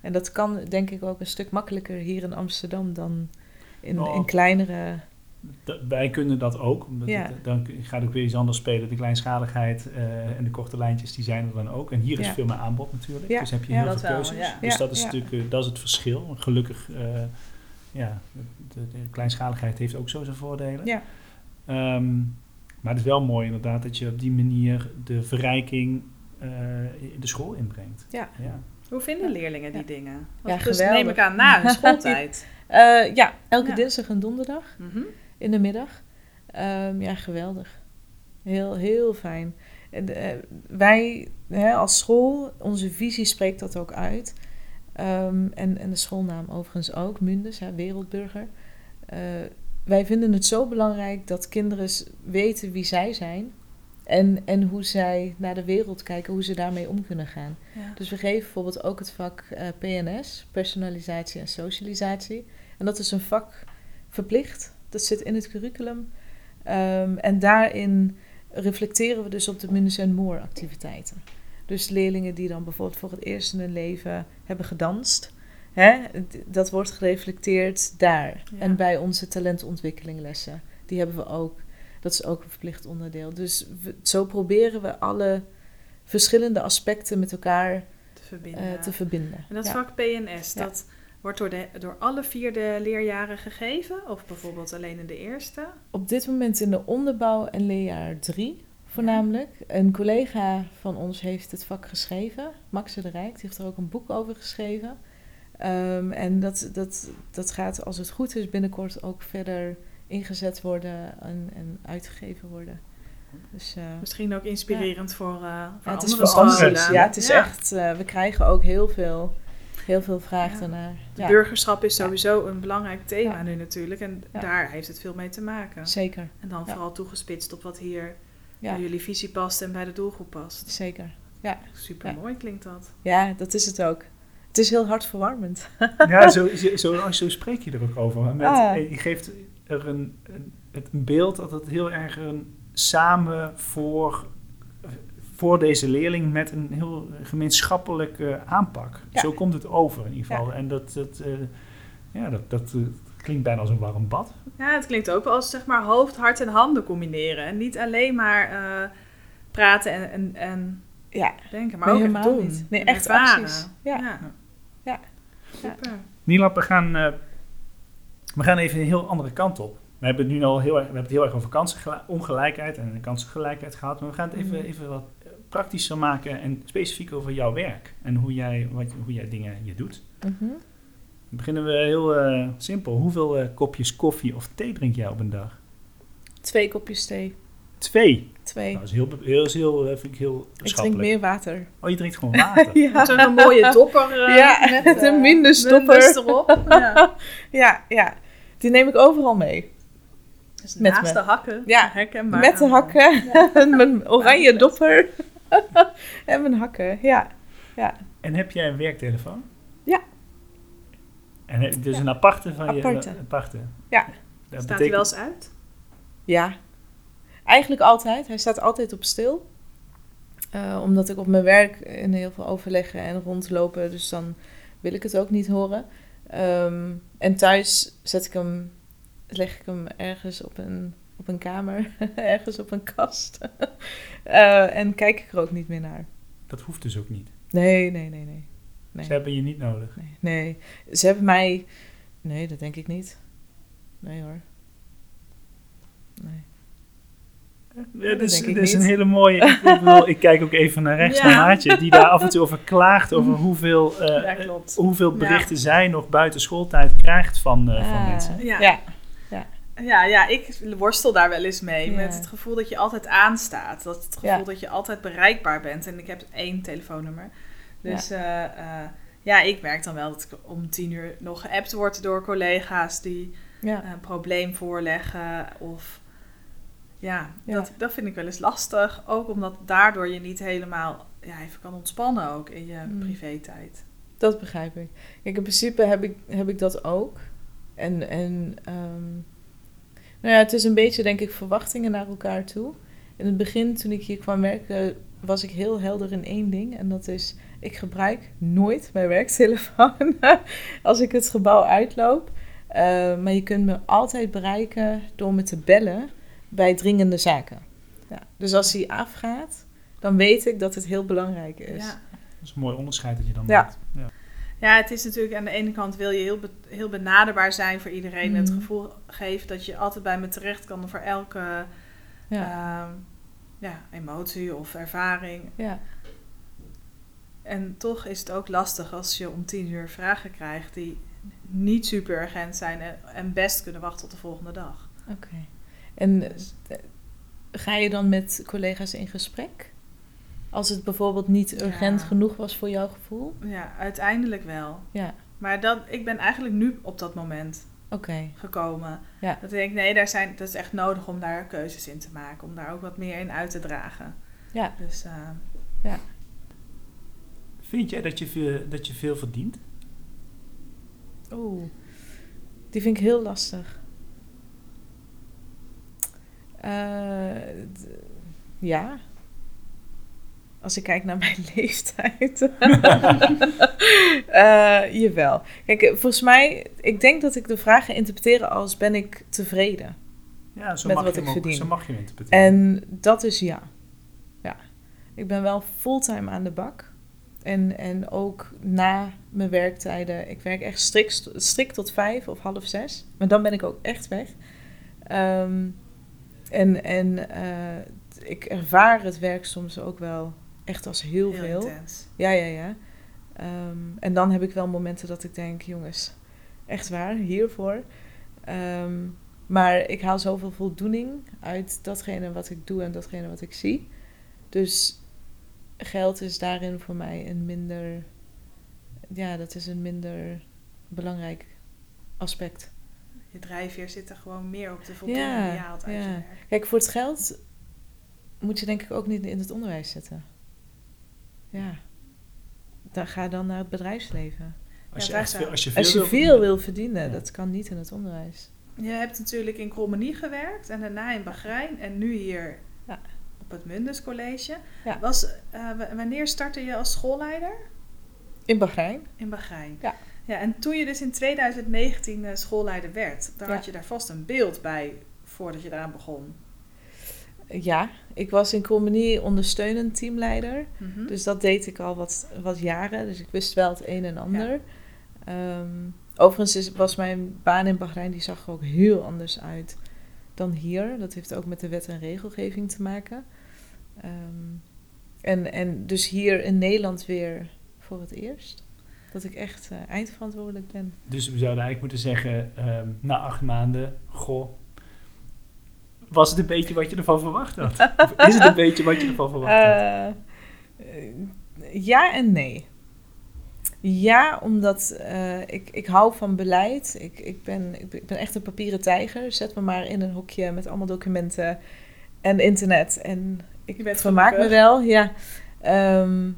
C: En dat kan denk ik ook een stuk makkelijker hier in Amsterdam dan in,
B: Oh.
C: in kleinere.
B: Wij kunnen dat ook. omdat
C: Ja.
B: het- dan gaat ook weer iets anders spelen. De kleinschaligheid eh, en de korte lijntjes, die zijn er dan ook. En hier is
C: Ja.
B: veel meer aanbod natuurlijk.
C: Ja,
B: Dus heb je
C: ja.
B: heel veel
A: wel,
B: keuzes.
A: ja.
B: Dus
C: Ja,
B: dat is
C: ja.
B: natuurlijk eh, dat is het verschil. Gelukkig, eh, ja, de, de kleinschaligheid heeft ook zo zijn voordelen.
C: Ja.
B: Ehm, maar het is wel mooi inderdaad dat je op die manier de verrijking eh, in de school inbrengt.
C: Ja.
B: ja.
A: Hoe vinden leerlingen die
C: Ja.
A: dingen?
C: Ja,
A: dus
C: geweldig.
A: neem ik aan na hun *laughs* schooltijd.
C: Eh, ja, elke
A: Ja.
C: dinsdag en donderdag
A: Mhm.
C: in de middag. Ehm, ja, geweldig. Heel, heel fijn. En, eh, wij hè, als school, onze visie spreekt dat ook uit. Ehm, en, en de schoolnaam overigens ook, Mundus, hè, wereldburger. Wij vinden het zo belangrijk dat kinderen weten wie zij zijn. En, en hoe zij naar de wereld kijken, hoe ze daarmee om kunnen gaan.
A: Ja.
C: Dus we geven bijvoorbeeld ook het vak eh, PNS, personalisatie en socialisatie. En dat is een vak verplicht. Dat zit in het curriculum. Ehm, en daarin reflecteren we dus op de Minus en More activiteiten. Dus leerlingen die dan bijvoorbeeld voor het eerst in hun leven hebben gedanst. Hè, dat wordt gereflecteerd daar.
A: Ja.
C: En bij onze talentontwikkelinglessen. Die hebben we ook. Dat is ook een verplicht onderdeel. Dus we- zo proberen we alle verschillende aspecten met elkaar
A: Te verbinden.
C: eh, te verbinden.
A: en dat
C: Ja.
A: vak PNS,
C: Ja.
A: dat wordt door, de, door alle vier de leerjaren gegeven? Of bijvoorbeeld alleen in de eerste?
C: Op dit moment in de onderbouw en leerjaar 3 voornamelijk. Een collega van ons heeft het vak geschreven, Maxe de Rijk. Die heeft er ook een boek over geschreven. Ehm, en dat, dat, dat gaat, als het goed is, binnenkort ook verder ingezet worden en, en uitgegeven worden. Dus, eh,
A: Misschien ook inspirerend voor, eh voor
C: ja, het is
A: andere
C: voor anderen.
A: scholen.
C: Ja, het is echt, eh, we krijgen ook heel veel, heel veel vraag
A: Ja.
C: daarnaar.
A: De
C: Ja,
A: burgerschap is sowieso een belangrijk thema
C: Ja.
A: nu natuurlijk. En
C: Ja.
A: daar heeft het veel mee te maken.
C: zeker.
A: En dan
C: Ja.
A: vooral toegespitst op wat hier
C: Ja,
A: bij jullie visie past en bij de doelgroep past.
C: zeker.
A: Super mooi klinkt dat.
C: Ja, dat is het ook. Het is heel hartverwarmend. *laughs*
B: Ja, zo, zo, zo, zo spreek je er ook over. Met,
C: Ah.
B: Je geeft er een, een, het een beeld dat het heel erg een samen voor, voor deze leerling met een heel gemeenschappelijke aanpak.
C: Ja.
B: Zo komt het over in ieder geval. En dat, dat, eh, ja, dat, dat eh, klinkt bijna als een warm bad.
A: Ja, het klinkt ook wel als zeg maar hoofd, hart en handen combineren. En niet alleen maar eh, praten en, en, en
C: Ja,
A: denken, maar
C: Nee,
A: ook doen.
C: niet. Nee, echt acties. Ja.
A: Super.
B: Nilab, we gaan, eh, we gaan even een heel andere kant op. We hebben het nu al heel erg, we hebben het heel erg over kansenongelijkheid en kansengelijkheid gehad. Maar we gaan het even,
C: Mhm.
B: even wat praktischer maken en specifiek over jouw werk. En hoe jij, wat, hoe jij dingen je doet.
C: Mhm.
B: Dan beginnen we heel eh, simpel. Hoeveel eh, kopjes koffie of thee drink jij op een dag?
C: Twee kopjes thee.
B: Twee.
C: Twee.
B: Dat is heel, heel, heel, eh, vind ik heel
C: ik drink meer water.
B: Oh, je drinkt gewoon water. *laughs*
C: Ja,
A: Zo'n mooie dopper. eh,
C: Ja,
A: met *laughs*
C: de
A: eh,
C: mindestopper.
A: Mundus erop. Ja. *laughs*
C: ja, ja. Die neem ik overal mee.
A: Dus
C: Met
A: naast
C: me.
A: de hakken.
C: Ja,
A: herkenbaar.
C: Met de hakken. En mijn oranje dopper. en mijn hakken, ja.
B: En heb jij een werktelefoon?
C: Ja.
B: En heb- dus
C: Ja.
B: een aparte van
C: Aparte.
B: je... Aparte.
C: Ja.
B: Dat
A: Staat hij wel eens uit?
C: Ja. Eigenlijk altijd. Hij staat altijd op stil. Eh, omdat ik op mijn werk in heel veel overleggen en rondlopen. Dus dan wil ik het ook niet horen. Ehm, en thuis zet ik hem, leg ik hem ergens op een, op een kamer. *laughs* ergens op een kast. *laughs* Eh, en kijk ik er ook niet meer naar.
B: Dat hoeft dus ook niet.
C: Nee, nee, nee, nee. Nee.
B: Ze hebben je niet nodig.
C: Nee, nee. Ze hebben mij... Nee, dat denk ik niet. Nee hoor. Nee.
B: Ja,
C: dat
B: is, dat is een hele mooie. *laughs* Ik, bedoel, ik kijk ook even naar rechts
A: Ja.
B: naar Maatje, die daar af en toe over klaagt over hoeveel, eh,
A: Ja, klopt.
B: hoeveel
A: Ja.
B: berichten zij nog buiten schooltijd krijgt van, eh, van
C: Ah,
B: mensen.
A: Ja.
C: ja.
A: Ja, ja, ik worstel daar wel eens mee.
C: Ja.
A: Met het gevoel dat je altijd aanstaat. Dat het gevoel
C: Ja.
A: dat je altijd bereikbaar bent. En ik heb één telefoonnummer. Dus ja. ja, ik merk dan wel dat ik om tien uur nog geappt word door collega's die
C: Ja.
A: een probleem voorleggen. Of ja,
C: Ja.
A: Dat, dat vind ik wel eens lastig. Ook omdat daardoor je niet helemaal ja, even kan ontspannen ook in je
C: Mm.
A: privé-tijd.
C: Dat begrijp ik. Kijk, in principe heb ik, heb ik dat ook. En, en ehm, nou ja, het is een beetje, denk ik, verwachtingen naar elkaar toe. In het begin, toen ik hier kwam werken, was ik heel helder in één ding. En dat is, ik gebruik nooit mijn werktelefoon *laughs* als ik het gebouw uitloop. Eh, maar je kunt me altijd bereiken door me te bellen bij dringende zaken. Ja. Dus als die afgaat, dan weet ik dat het heel belangrijk is.
A: Ja.
B: Dat is een mooi onderscheid dat je dan
C: Ja.
B: maakt. Ja.
A: Ja, het is natuurlijk aan de ene kant wil je heel, be- heel benaderbaar zijn voor iedereen. Het
C: Mhm.
A: gevoel geven dat je altijd bij me terecht kan voor elke
C: Ja.
A: ehm, ja, emotie of ervaring.
C: ja.
A: En toch is het ook lastig als je om tien uur vragen krijgt die niet super urgent zijn en, en best kunnen wachten tot de volgende dag.
C: Oké. En eh, ga je dan met collega's in gesprek? Als het bijvoorbeeld niet urgent
A: Ja.
C: genoeg was voor jouw gevoel?
A: ja, uiteindelijk wel.
C: Ja,
A: Maar dat, ik ben eigenlijk nu op dat moment
C: oké.
A: gekomen.
C: Ja.
A: Dat ik denk, nee, daar zijn, dat is echt nodig om daar keuzes in te maken. Om daar ook wat meer in uit te dragen.
C: Ja.
A: Dus eh,
B: Vind jij dat je, veel, dat je veel verdient?
C: Oeh, die vind ik heel lastig. Eh, ja. Als ik kijk naar mijn *laughs* leeftijd. *laughs* Eh, jawel. Kijk, eh, volgens mij, ik denk dat ik de vraag ga interpreteren als ben ik tevreden?
B: Ja, zo
C: Met
B: mag
C: wat
B: je
C: ik
B: ook-
C: verdien.
B: Zo mag je interpreteren.
C: En dat is ja. Ja. Ik ben wel fulltime aan de bak. En, en ook na mijn werktijden. Ik werk echt strikt, strikt tot vijf of half zes. Maar dan ben ik ook echt weg. Ehm, en en eh, ik ervaar het werk soms ook wel echt als heel,
A: heel
C: veel.
A: intens.
C: Ja, ja, ja. Ehm, en dan heb ik wel momenten dat ik denk, jongens, echt waar, hiervoor. Ehm, maar ik haal zoveel voldoening uit datgene wat ik doe en datgene wat ik zie. Dus geld is daarin voor mij een minder, ja, dat is een minder belangrijk aspect.
A: Je drijfveer zit er gewoon meer op de voldoening
C: Ja,
A: die je haalt uit
C: ja.
A: je werk.
C: Kijk, voor het geld moet je denk ik ook niet in het onderwijs zetten. Ja. Dan ga dan naar het bedrijfsleven.
A: Ja,
B: als, je echt veel, als je veel,
C: Als je
B: wil
C: veel
B: verdienen.
C: wil verdienen,
B: Ja.
C: dat kan niet in het onderwijs.
A: Je hebt natuurlijk in Krommenie gewerkt en daarna in Bahrein en nu hier
C: Ja.
A: op het Mundus College.
C: Ja.
A: Was, eh, wanneer startte je als schoolleider?
C: In Bahrein?
A: In Bahrein.
C: Ja.
A: Ja. En toen je dus in 2019 eh, schoolleider werd, dan
C: Ja.
A: had je daar vast een beeld bij voordat je eraan begon.
C: Ja, ik was in Communie ondersteunend teamleider.
A: Mhm.
C: Dus dat deed ik al wat, wat jaren. Dus ik wist wel het een en ander. Ehm, overigens is, was mijn baan in Bahrein, die zag er ook heel anders uit dan hier. Dat heeft ook met de wet en regelgeving te maken. Ehm, en, en dus hier in Nederland weer voor het eerst. Dat ik echt eh, eindverantwoordelijk ben.
B: Dus we zouden eigenlijk moeten zeggen, ehm, na acht maanden, goh, was het een beetje wat je ervan verwacht had? Of *laughs* is het een beetje wat je ervan verwacht had?
C: Eh, eh, ja en nee. Ja, omdat eh, ik, ik hou van beleid. Ik, ik, ben, ik, ben, echt een papieren tijger. Zet me maar in een hokje met allemaal documenten en internet. En ik vermaak me wel, ja. Ehm,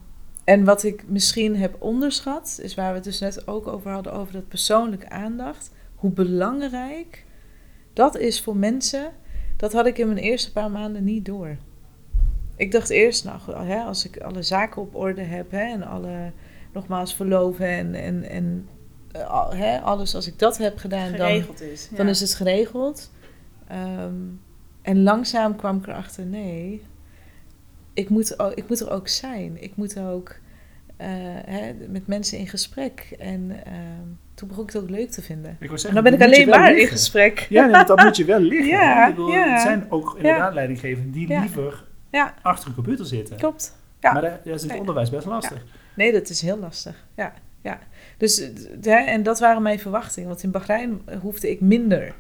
C: en wat ik misschien heb onderschat, is waar we het dus net ook over hadden, over dat persoonlijke aandacht. Hoe belangrijk dat is voor mensen, dat had ik in mijn eerste paar maanden niet door. Ik dacht eerst, nou, hè, als ik alle zaken op orde heb hè, en alle, nogmaals, verloven en, en, en eh, hè, alles, als ik dat heb gedaan, dan,
A: Geregeld is.
C: dan is het geregeld. Ehm, en langzaam kwam ik erachter, nee, ik moet, ik moet er ook zijn. Ik moet ook eh, hè, met mensen in gesprek. En ehm, toen begon ik het ook leuk te vinden.
B: Ik
C: En
B: zeggen,
C: dan ben ik alleen maar in gesprek.
B: Ja, nee, want dat moet je wel *laughs* liggen.
C: Ja,
B: bedoel. Het zijn ook inderdaad leidinggevenden die liever achter een computer zitten.
C: Klopt. Ja.
B: Maar daar, daar is het
C: Nee.
B: onderwijs best lastig.
C: Nee, dat is heel lastig. Ja, ja. Dus, hè, en dat waren mijn verwachtingen. Want in Bahrein hoefde ik minder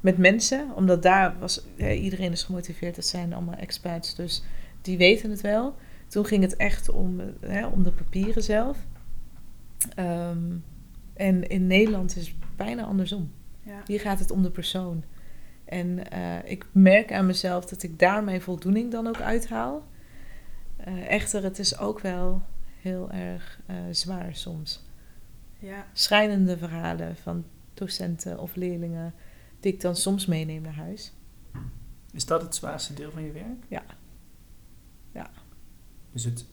C: met mensen. Omdat daar was... hè, iedereen is gemotiveerd. Dat zijn allemaal expats. Dus die weten het wel. Toen ging het echt om, hè, om de papieren zelf. Ehm, en in Nederland is het bijna andersom.
A: Ja.
C: Hier gaat het om de persoon. En eh, ik merk aan mezelf dat ik daar mijn voldoening dan ook uithaal. Eh, echter, het is ook wel heel erg eh, zwaar soms.
A: Ja.
C: Schrijnende verhalen van docenten of leerlingen die ik dan soms meeneem naar huis.
B: Is dat het zwaarste deel van je werk?
C: Ja. Ja.
B: Dus het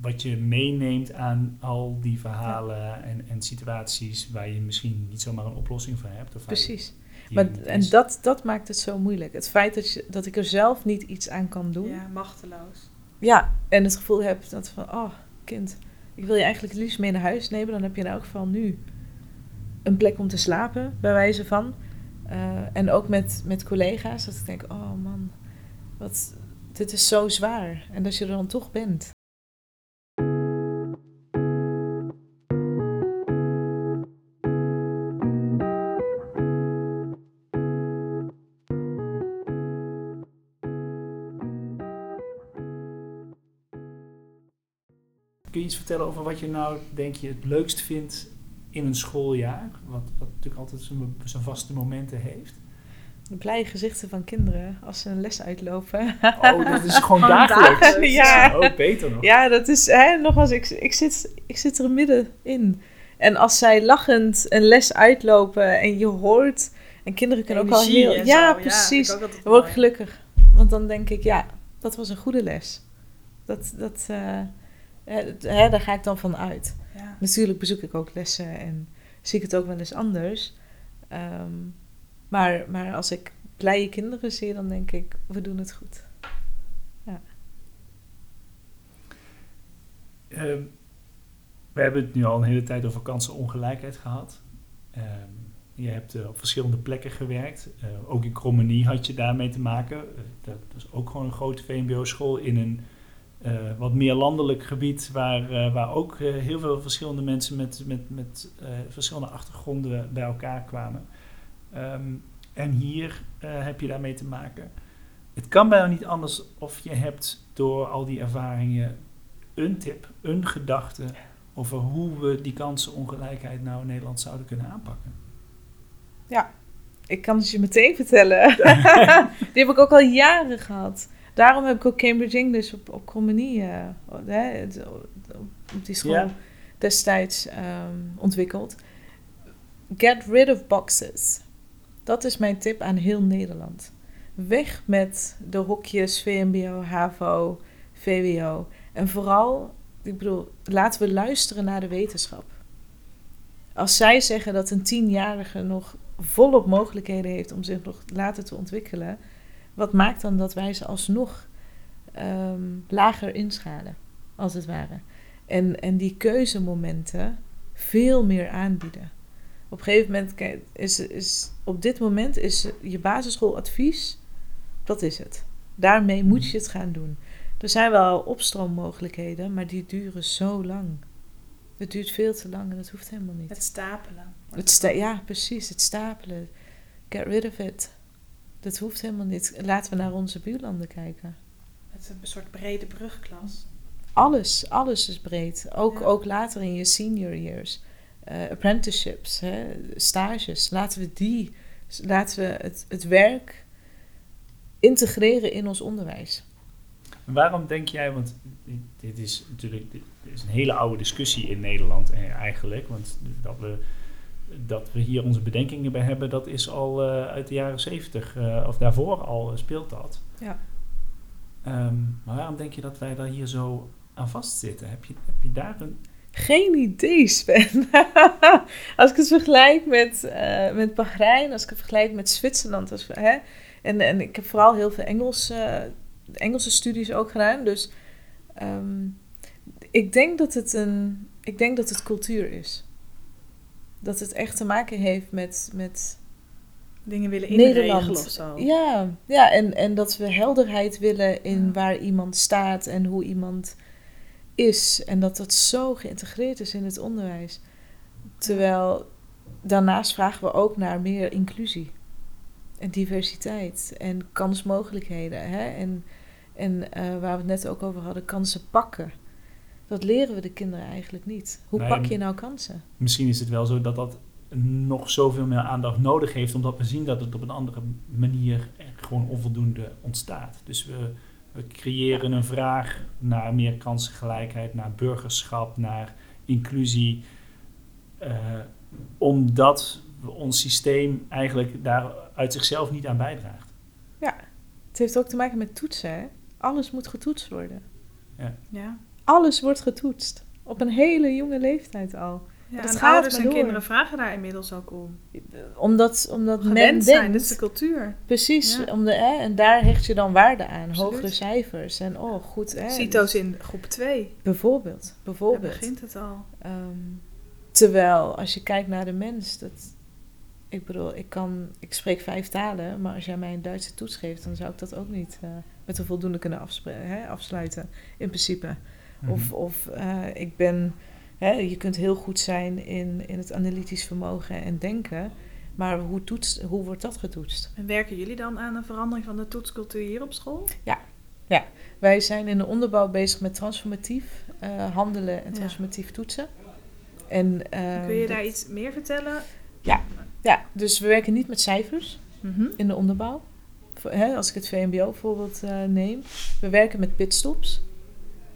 B: wat je meeneemt aan al die verhalen en, en situaties waar je misschien niet zomaar een oplossing voor hebt. Of
C: Precies. Maar, en dat, dat maakt het zo moeilijk. Het feit dat, je, dat ik er zelf niet iets aan kan doen.
A: ja, machteloos.
C: Ja, en het gevoel heb dat van, oh kind, ik wil je eigenlijk het liefst mee naar huis nemen. Dan heb je in elk geval nu een plek om te slapen, bij wijze van. Eh, en ook met, met collega's, dat ik denk, oh man, wat, dit is zo zwaar. En dat je er dan toch bent.
B: Kun je iets vertellen over wat je nou, denk je, het leukst vindt in een schooljaar? Wat, wat natuurlijk altijd zijn, vaste momenten heeft.
C: De blije gezichten van kinderen als ze een les uitlopen.
B: Oh, dat is *laughs* gewoon dagelijks.
C: dagelijks, ja.
B: Oh, beter nog.
C: Ja, dat is, hè, nogmaals, ik, ik, zit, ik zit er middenin. En als zij lachend een les uitlopen en je hoort, en kinderen kunnen ook al heel... Ja,
A: zo.
C: precies.
A: altijd
C: Dan word ik gelukkig. Want dan denk ik, ja, dat was een goede les. Dat, dat, eh, hè, daar ga ik dan van uit.
A: Ja.
C: Natuurlijk bezoek ik ook lessen en zie ik het ook wel eens anders. Ehm, maar, maar als ik blije kinderen zie, dan denk ik, we doen het goed.
B: Ehm, we hebben het nu al een hele tijd over kansenongelijkheid gehad. Ehm, je hebt eh, op verschillende plekken gewerkt. Eh, ook in Krommenie had je daarmee te maken. Eh, dat was ook gewoon een grote VMBO-school in een wat meer landelijk gebied... waar, waar ook heel veel verschillende mensen met, met, met verschillende achtergronden bij elkaar kwamen. Ehm, en hier eh, heb je daarmee te maken. Het kan bijna niet anders of je hebt door al die ervaringen een tip, een gedachte over hoe we die kansenongelijkheid nou in Nederland zouden kunnen aanpakken.
C: Ik kan het je meteen vertellen. *laughs* *laughs* Die heb ik ook al jaren gehad. Daarom heb ik ook Cambridge English op, op Cromenie, eh, hè, het- op die school
B: Ja.
C: destijds ehm, ontwikkeld. Get rid of boxes. Dat is mijn tip aan heel Nederland. Weg met de hokjes VMBO, HAVO, VWO. En vooral, ik bedoel, laten we luisteren naar de wetenschap. Als zij zeggen dat een tienjarige nog volop mogelijkheden heeft om zich nog later te ontwikkelen, wat maakt dan dat wij ze alsnog ehm, lager inschalen, als het ware? En, en die keuzemomenten veel meer aanbieden. Op een gegeven moment kijk, is, is op dit moment is je basisschooladvies, dat is het. Daarmee moet je het gaan doen. Er zijn wel opstroommogelijkheden, maar die duren zo lang. Het duurt veel te lang en dat hoeft helemaal niet.
A: Het stapelen.
C: Het sta ja, precies. Het stapelen. Get rid of it. Dat hoeft helemaal niet. Laten we naar onze buurlanden kijken.
A: Het is een soort brede brugklas.
C: Alles, alles is breed. Ook,
A: Ja.
C: ook later in je senior years. Eh, apprenticeships, hè, stages. Laten we die, laten we het, het werk integreren in ons onderwijs.
B: Waarom denk jij, want dit is natuurlijk dit is een hele oude discussie in Nederland eh, eigenlijk, want dat we, dat we hier onze bedenkingen bij hebben, dat is al eh, uit de jaren zeventig of daarvoor al speelt dat.
C: Ja.
B: Ehm, maar waarom denk je dat wij daar hier zo aan vastzitten? Heb je, heb je daar een...
C: Geen idee, Sven. *laughs* als ik het vergelijk met, eh met Bahrein, als ik het vergelijk met Zwitserland. Als, hè, en, en ik heb vooral heel veel Engels, eh, Engelse studies ook gedaan. Dus ehm, ik, denk dat het een, ik denk dat het cultuur is. Dat het echt te maken heeft met, met
A: Dingen willen inregelen of zo.
C: Ja, ja en, en dat we helderheid willen in
A: Ja.
C: waar iemand staat en hoe iemand is. En dat dat zo geïntegreerd is in het onderwijs. Terwijl daarnaast vragen we ook naar meer inclusie en diversiteit en kansmogelijkheden. Hè? En, en eh, waar we het net ook over hadden, kansen pakken. Dat leren we de kinderen eigenlijk niet. Hoe
B: Nee,
C: pak je nou kansen?
B: Misschien is het wel zo dat dat nog zoveel meer aandacht nodig heeft, omdat we zien dat het op een andere manier er gewoon onvoldoende ontstaat. Dus we, we creëren een vraag naar meer kansengelijkheid, naar burgerschap, naar inclusie, eh, omdat we ons systeem eigenlijk daar uit zichzelf niet aan bijdraagt.
C: Het heeft ook te maken met toetsen. Hè? Alles moet getoetst worden.
A: Ja.
C: Alles wordt getoetst. Op een hele jonge leeftijd al.
A: Ja,
C: Dat
A: en
C: gaat
A: ouders
C: maar
A: en
C: door.
A: kinderen vragen daar inmiddels ook om.
C: Omdat, omdat men
A: zijn,
C: denkt...
A: dat is de cultuur.
C: Precies,
A: Ja.
C: om de, hè, en daar hecht je dan waarde aan.
A: Absoluut.
C: Hogere cijfers. En oh, goed. Hè,
A: CITO's in groep 2.
C: Bijvoorbeeld.
A: Daar
C: bijvoorbeeld.
A: begint het al.
C: Ehm, terwijl, als je kijkt naar de mens... Dat, ik bedoel, ik, kan, ik spreek vijf talen... maar als jij mij een Duitse toets geeft... dan zou ik dat ook niet eh, met een voldoende kunnen hè, afsluiten. In principe. Of,
B: Mhm.
C: of eh, ik ben, hè, je kunt heel goed zijn in, in het analytisch vermogen en denken, maar hoe, toetst, hoe wordt dat getoetst?
A: En werken jullie dan aan een verandering van de toetscultuur hier op school?
C: Wij zijn in de onderbouw bezig met transformatief eh, handelen en
A: Ja.
C: transformatief toetsen. En, eh,
A: Kun je
C: dat-
A: daar iets meer vertellen?
C: Ja, dus we werken niet met cijfers
A: Mhm.
C: in de onderbouw. Voor- Hè, als ik het VMBO bijvoorbeeld eh, neem. We werken met pitstops.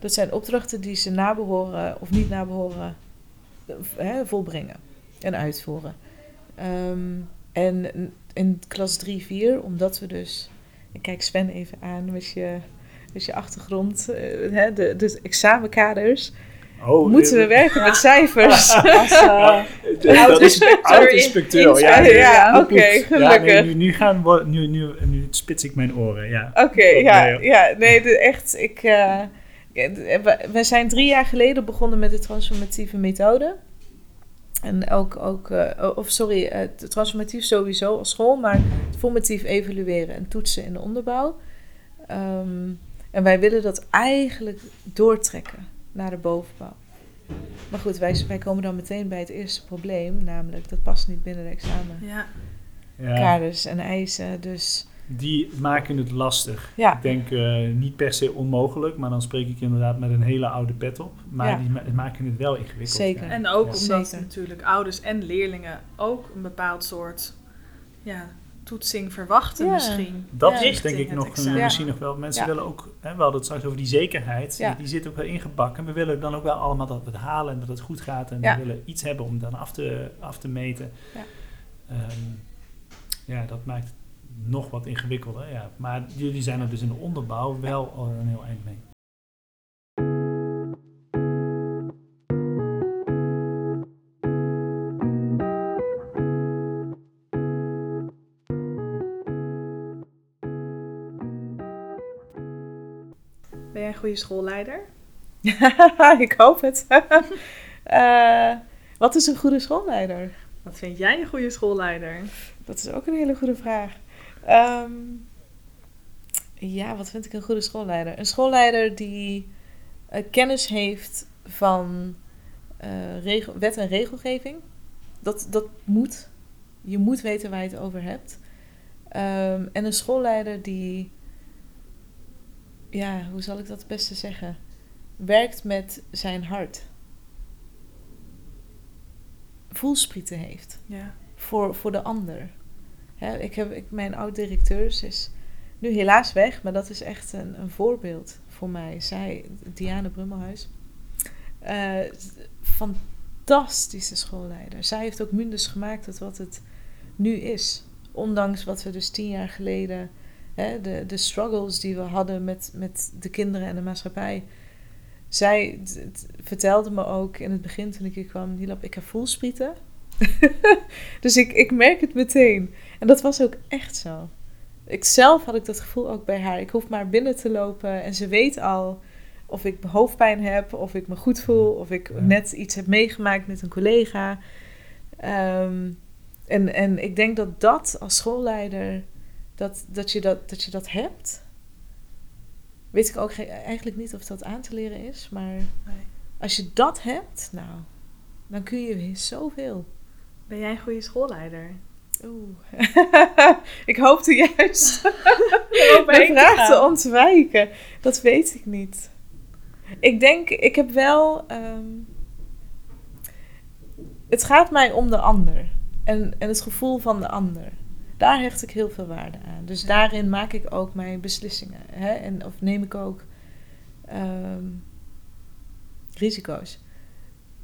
C: Dat zijn opdrachten die ze nabehoren of niet nabehoren eh, hè, volbrengen en uitvoeren. Ehm, en in klas 3, 4, omdat we dus... Ik kijk Sven even aan met je, met je achtergrond. eh, hè, de, de examenkaders.
B: Oh,
C: moeten we werken met cijfers. Als, *laughs*
B: Ja, dat is
C: Oud-inspecteur.
B: Ja,
C: ja, oké,
B: nee,
C: gelukkig.
B: nu, nu, gaan we, nu, nu, nu spits ik mijn oren, ja.
C: Oké, ja, ja, nee, de, echt, ik, eh, we, we zijn drie jaar geleden begonnen met de transformatieve methode. En ook, ook eh, of sorry, het transformatief sowieso als school, maar het formatief evalueren en toetsen in de onderbouw. Ehm, en wij willen dat eigenlijk doortrekken naar de bovenbouw. Maar goed, wij, wij komen dan meteen bij het eerste probleem, namelijk dat past niet binnen de examenkaders
A: Ja.
B: Ja,
C: en eisen. Dus
B: die maken het lastig.
C: ja,
B: Ik denk eh, niet per se onmogelijk, maar dan spreek ik inderdaad met een hele oude pet op. Maar
C: Ja.
B: die ma- maken het wel ingewikkeld.
C: Zeker.
B: Ja.
A: En ook
B: Ja.
A: omdat
C: Zeker.
A: natuurlijk ouders en leerlingen ook een bepaald soort ja, toetsing verwachten
C: Ja.
A: misschien.
B: Dat
C: Ja.
B: is denk ik nog, misschien nog wel. Mensen
C: Ja.
B: willen ook, hè, we hadden het straks over die zekerheid.
C: Ja.
B: Die, die zit ook wel ingebakken. We willen dan ook wel allemaal dat we het halen en dat het goed gaat. En
C: Ja.
B: we willen iets hebben om dan af te, af te meten.
C: Ja.
B: Ehm, ja, dat maakt het nog wat ingewikkelder. Ja. Maar jullie zijn er dus in de onderbouw wel al een heel eind mee.
A: Ben jij een goede schoolleider? *laughs*
C: ik hoop het. *laughs* Eh, wat is een goede schoolleider?
A: Wat vind jij een goede schoolleider?
C: Dat is ook een hele goede vraag. Ehm, ja, wat vind ik een goede schoolleider? Een schoolleider die eh, kennis heeft van eh, regel, wet en regelgeving. Dat, dat moet. Je moet weten waar je het over hebt. Ehm, en een schoolleider die, ja, hoe zal ik dat het beste zeggen? Werkt met zijn hart. Voelsprieten heeft
A: Ja.
C: voor, voor de ander. Hè, ik heb, ik, mijn oud-directeur, is nu helaas weg, maar dat is echt een, een voorbeeld voor mij. Zij, Diane Brummelhuis, eh, fantastische schoolleider. Zij heeft ook Mundus gemaakt tot wat het nu is. Ondanks wat we dus tien jaar geleden, hè, de, de struggles die we hadden met, met de kinderen en de maatschappij. Zij vertelde me ook in het begin toen ik hier kwam, Nilab, ik heb voelsprieten. *laughs* dus ik, ik merk het meteen. En dat was ook echt zo. Ik zelf had ik dat gevoel ook bij haar. Ik hoef maar binnen te lopen en ze weet al of ik hoofdpijn heb, of ik me goed voel, of ik
B: Ja.
C: net iets heb meegemaakt met een collega. Ehm, en, en ik denk dat dat als schoolleider, dat, dat, je, dat, dat je dat hebt. Weet ik ook ge- eigenlijk niet of dat aan te leren is, maar als je dat hebt, nou, dan kun je weer zoveel.
A: Ben jij een goede schoolleider?
C: Oeh. *laughs* ik hoopte juist *laughs* de vraag te ontwijken. Dat weet ik niet. Ik denk, ik heb wel. ehm, het gaat mij om de ander en, en het gevoel van de ander. Daar hecht ik heel veel waarde aan. Dus daarin maak ik ook mijn beslissingen. Hè? En, of neem ik ook ehm, risico's.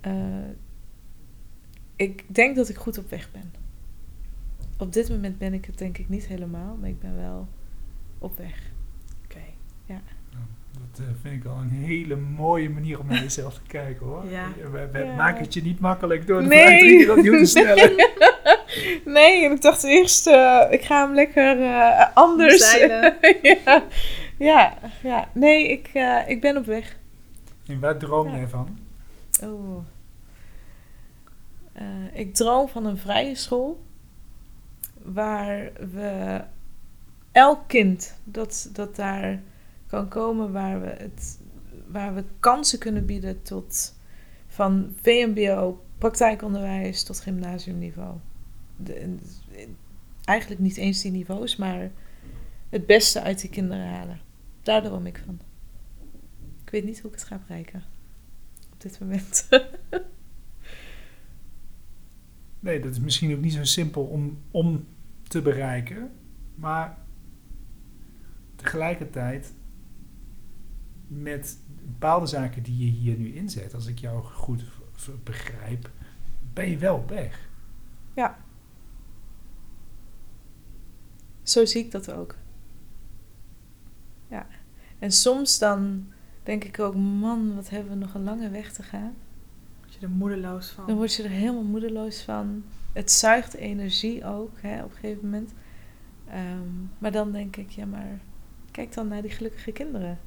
C: Eh, ik denk dat ik goed op weg ben. Op dit moment ben ik het denk ik niet helemaal, maar ik ben wel op weg.
A: Oké.
B: Dat eh, vind ik al een hele mooie manier om naar jezelf te kijken hoor.
A: Ja.
B: We, we
C: Ja.
B: maken het je niet makkelijk door de
C: Nee.
B: vraag drie keer opnieuw te stellen.
C: Nee, en ik dacht eerst, eh, ik ga hem lekker eh, anders. *laughs* Ja. ja, ja. Nee, ik, eh, ik ben op weg.
B: En waar droom
C: Ja.
B: jij van?
C: Oh. Eh, ik droom van een vrije school. Waar we elk kind dat, dat daar kan komen, waar we, het, waar we kansen kunnen bieden tot van VMBO, praktijkonderwijs tot gymnasiumniveau. Eigenlijk niet eens die niveaus, maar het beste uit die kinderen halen. Daar droom ik van. Ik weet niet hoe ik het ga bereiken op dit moment. *laughs*
B: Nee, dat is misschien ook niet zo simpel om, om te bereiken. Maar tegelijkertijd met bepaalde zaken die je hier nu inzet, als ik jou goed begrijp, ben je wel weg.
C: Zo zie ik dat ook. Ja. En soms dan denk ik ook, man, wat hebben we nog een lange weg te gaan.
A: Word je er moedeloos van?
C: Dan word je er helemaal moedeloos van. Het zuigt energie ook, hè, op een gegeven moment. Ehm, maar dan denk ik, ja, maar kijk dan naar die gelukkige kinderen.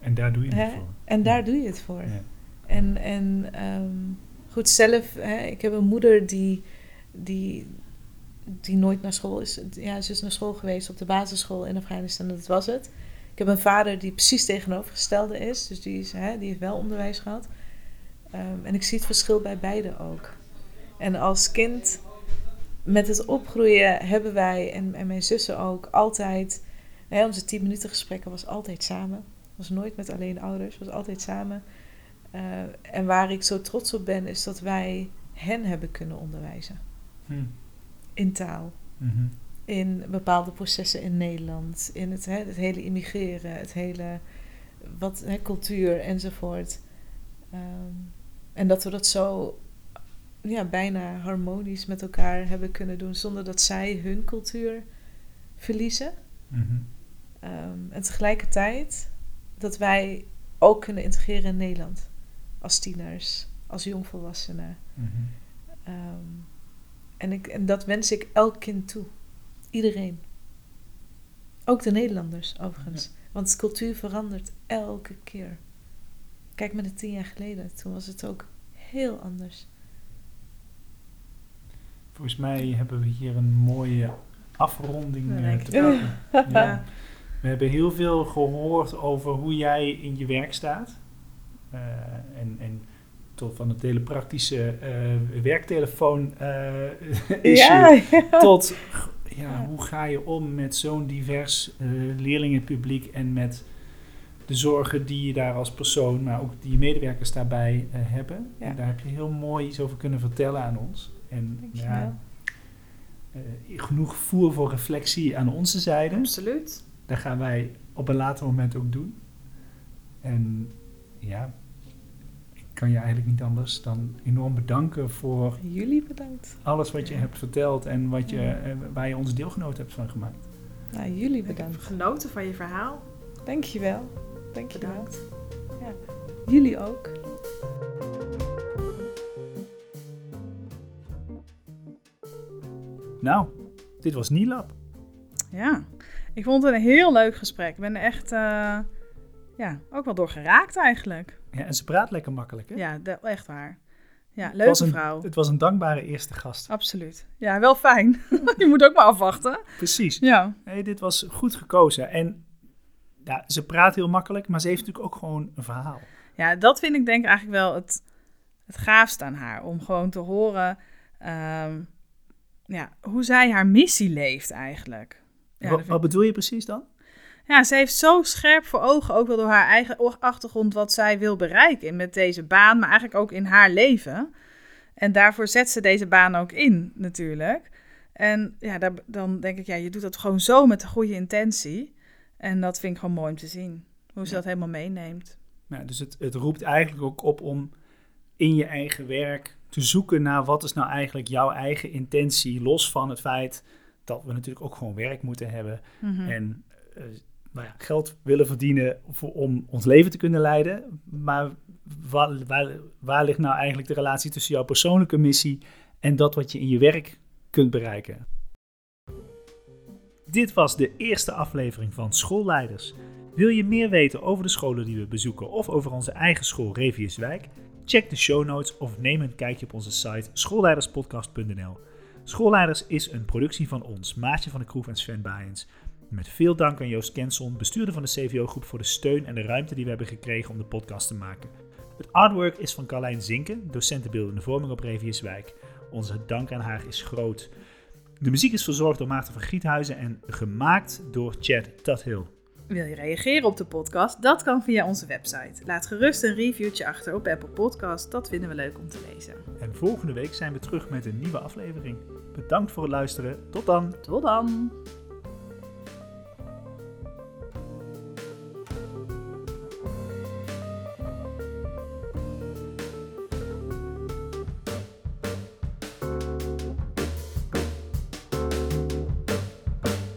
B: En daar doe je het voor.
C: En daar doe je het voor.
B: Ja.
C: En, en ehm, goed, zelf, hè, ik heb een moeder die, die, die nooit naar school is. Ja, ze is naar school geweest op de basisschool in Afghanistan, dat was het. Ik heb een vader die precies tegenovergestelde is, dus die, is, hè, die heeft wel onderwijs gehad. Ehm, en ik zie het verschil bij beide ook. En als kind, met het opgroeien, hebben wij, en, en mijn zussen ook, altijd... Onze 10 minuten gesprekken was altijd samen. Was nooit met alleen ouders, was altijd samen. Eh, en waar ik zo trots op ben, is dat wij hen hebben kunnen onderwijzen.
B: Hm.
C: In taal,
B: Mhm.
C: in bepaalde processen in Nederland, in het, hè, het hele immigreren, het hele wat, hè, cultuur enzovoort. Ehm, en dat we dat zo ja, bijna harmonisch met elkaar hebben kunnen doen, zonder dat zij hun cultuur verliezen.
B: Mhm.
C: Ehm, en tegelijkertijd dat wij ook kunnen integreren in Nederland. Als tieners, als jongvolwassenen.
B: Mhm.
C: Ehm, en, ik, en dat wens ik elk kind toe. Iedereen. Ook de Nederlanders, overigens. Want cultuur verandert elke keer. Kijk maar naar tien jaar geleden. Toen was het ook heel anders.
B: Volgens mij hebben we hier een mooie afronding eh, te pakken. *laughs* Ja. We hebben heel veel gehoord over hoe jij in je werk staat. Eh, en, en tot van het hele praktische eh, werktelefoon *laughs* issue.
C: Ja.
B: Tot ja, hoe ga je om met zo'n divers leerlingenpubliek en met de zorgen die je daar als persoon, maar ook die je medewerkers daarbij eh, hebben.
C: Ja.
B: En daar heb je heel mooi iets over kunnen vertellen aan ons. En
C: Dankjewel.
B: ja, eh, genoeg voer voor reflectie aan onze zijde.
A: Absoluut.
B: Dat gaan wij op een later moment ook doen. En ja, ik kan je eigenlijk niet anders dan enorm bedanken voor
C: Jullie bedankt.
B: alles wat je
C: Ja.
B: hebt verteld en wat je, eh, waar je ons deelgenoot hebt van gemaakt.
C: Nou, jullie
A: Ik heb
C: bedankt.
A: genoten van je verhaal.
C: Dankjewel. Dankjewel.
A: Bedankt.
C: Jullie ook.
B: Nou, dit was Nilab.
A: Ja, ik vond het een heel leuk gesprek. Ik ben er echt, eh, ja, ook wel door geraakt eigenlijk.
B: Ja, en ze praat lekker makkelijk, hè?
A: Ja, de- echt waar. Ja,
B: Het
A: leuke
B: was een-
A: vrouw.
B: Het was een dankbare eerste gast.
A: Absoluut. Ja, wel fijn. *laughs* je moet ook maar afwachten.
B: Precies.
A: Ja.
B: Nee, dit was goed gekozen. En ja, ze praat heel makkelijk, maar ze heeft natuurlijk ook gewoon een verhaal.
A: Ja, dat vind ik denk ik eigenlijk wel het, het gaafste aan haar. Om gewoon te horen ehm, ja, hoe zij haar missie leeft eigenlijk. Ja,
B: wat, wat bedoel je precies dan?
A: Ja, ze heeft zo scherp voor ogen, ook wel door haar eigen achtergrond, wat zij wil bereiken met deze baan, maar eigenlijk ook in haar leven. En daarvoor zet ze deze baan ook in, natuurlijk. En ja, daar, dan denk ik, ja, je doet dat gewoon zo met de goede intentie. En dat vind ik gewoon mooi om te zien, hoe ze
B: Ja.
A: dat helemaal meeneemt.
B: Ja, dus het, het roept eigenlijk ook op om in je eigen werk te zoeken naar wat is nou eigenlijk jouw eigen intentie, los van het feit dat we natuurlijk ook gewoon werk moeten hebben
A: Mhm.
B: en eh, nou ja, geld willen verdienen voor, om ons leven te kunnen leiden. Maar waar, waar, waar ligt nou eigenlijk de relatie tussen jouw persoonlijke missie en dat wat je in je werk kunt bereiken? Dit was de eerste aflevering van Schoolleiders. Wil je meer weten over de scholen die we bezoeken of over onze eigen school Reviuswijk? Check de show notes of neem een kijkje op onze site schoolleiderspodcast.nl. Schoolleiders is een productie van ons, Maatje van de Kroef en Sven Baaiens. Met veel dank aan Joost Kenson, bestuurder van de CVO-groep, voor de steun en de ruimte die we hebben gekregen om de podcast te maken. Het artwork is van Carlijn Zinken, docent beeldende vorming op Reviuswijk. Onze dank aan haar is groot. De muziek is verzorgd door Maarten van Giethuizen en gemaakt door Chad Tuthill.
A: Wil je reageren op de podcast? Dat kan via onze website. Laat gerust een reviewtje achter op Apple Podcast. Dat vinden we leuk om te lezen.
B: En volgende week zijn we terug met een nieuwe aflevering. Bedankt voor het luisteren. Tot dan!
A: Tot dan!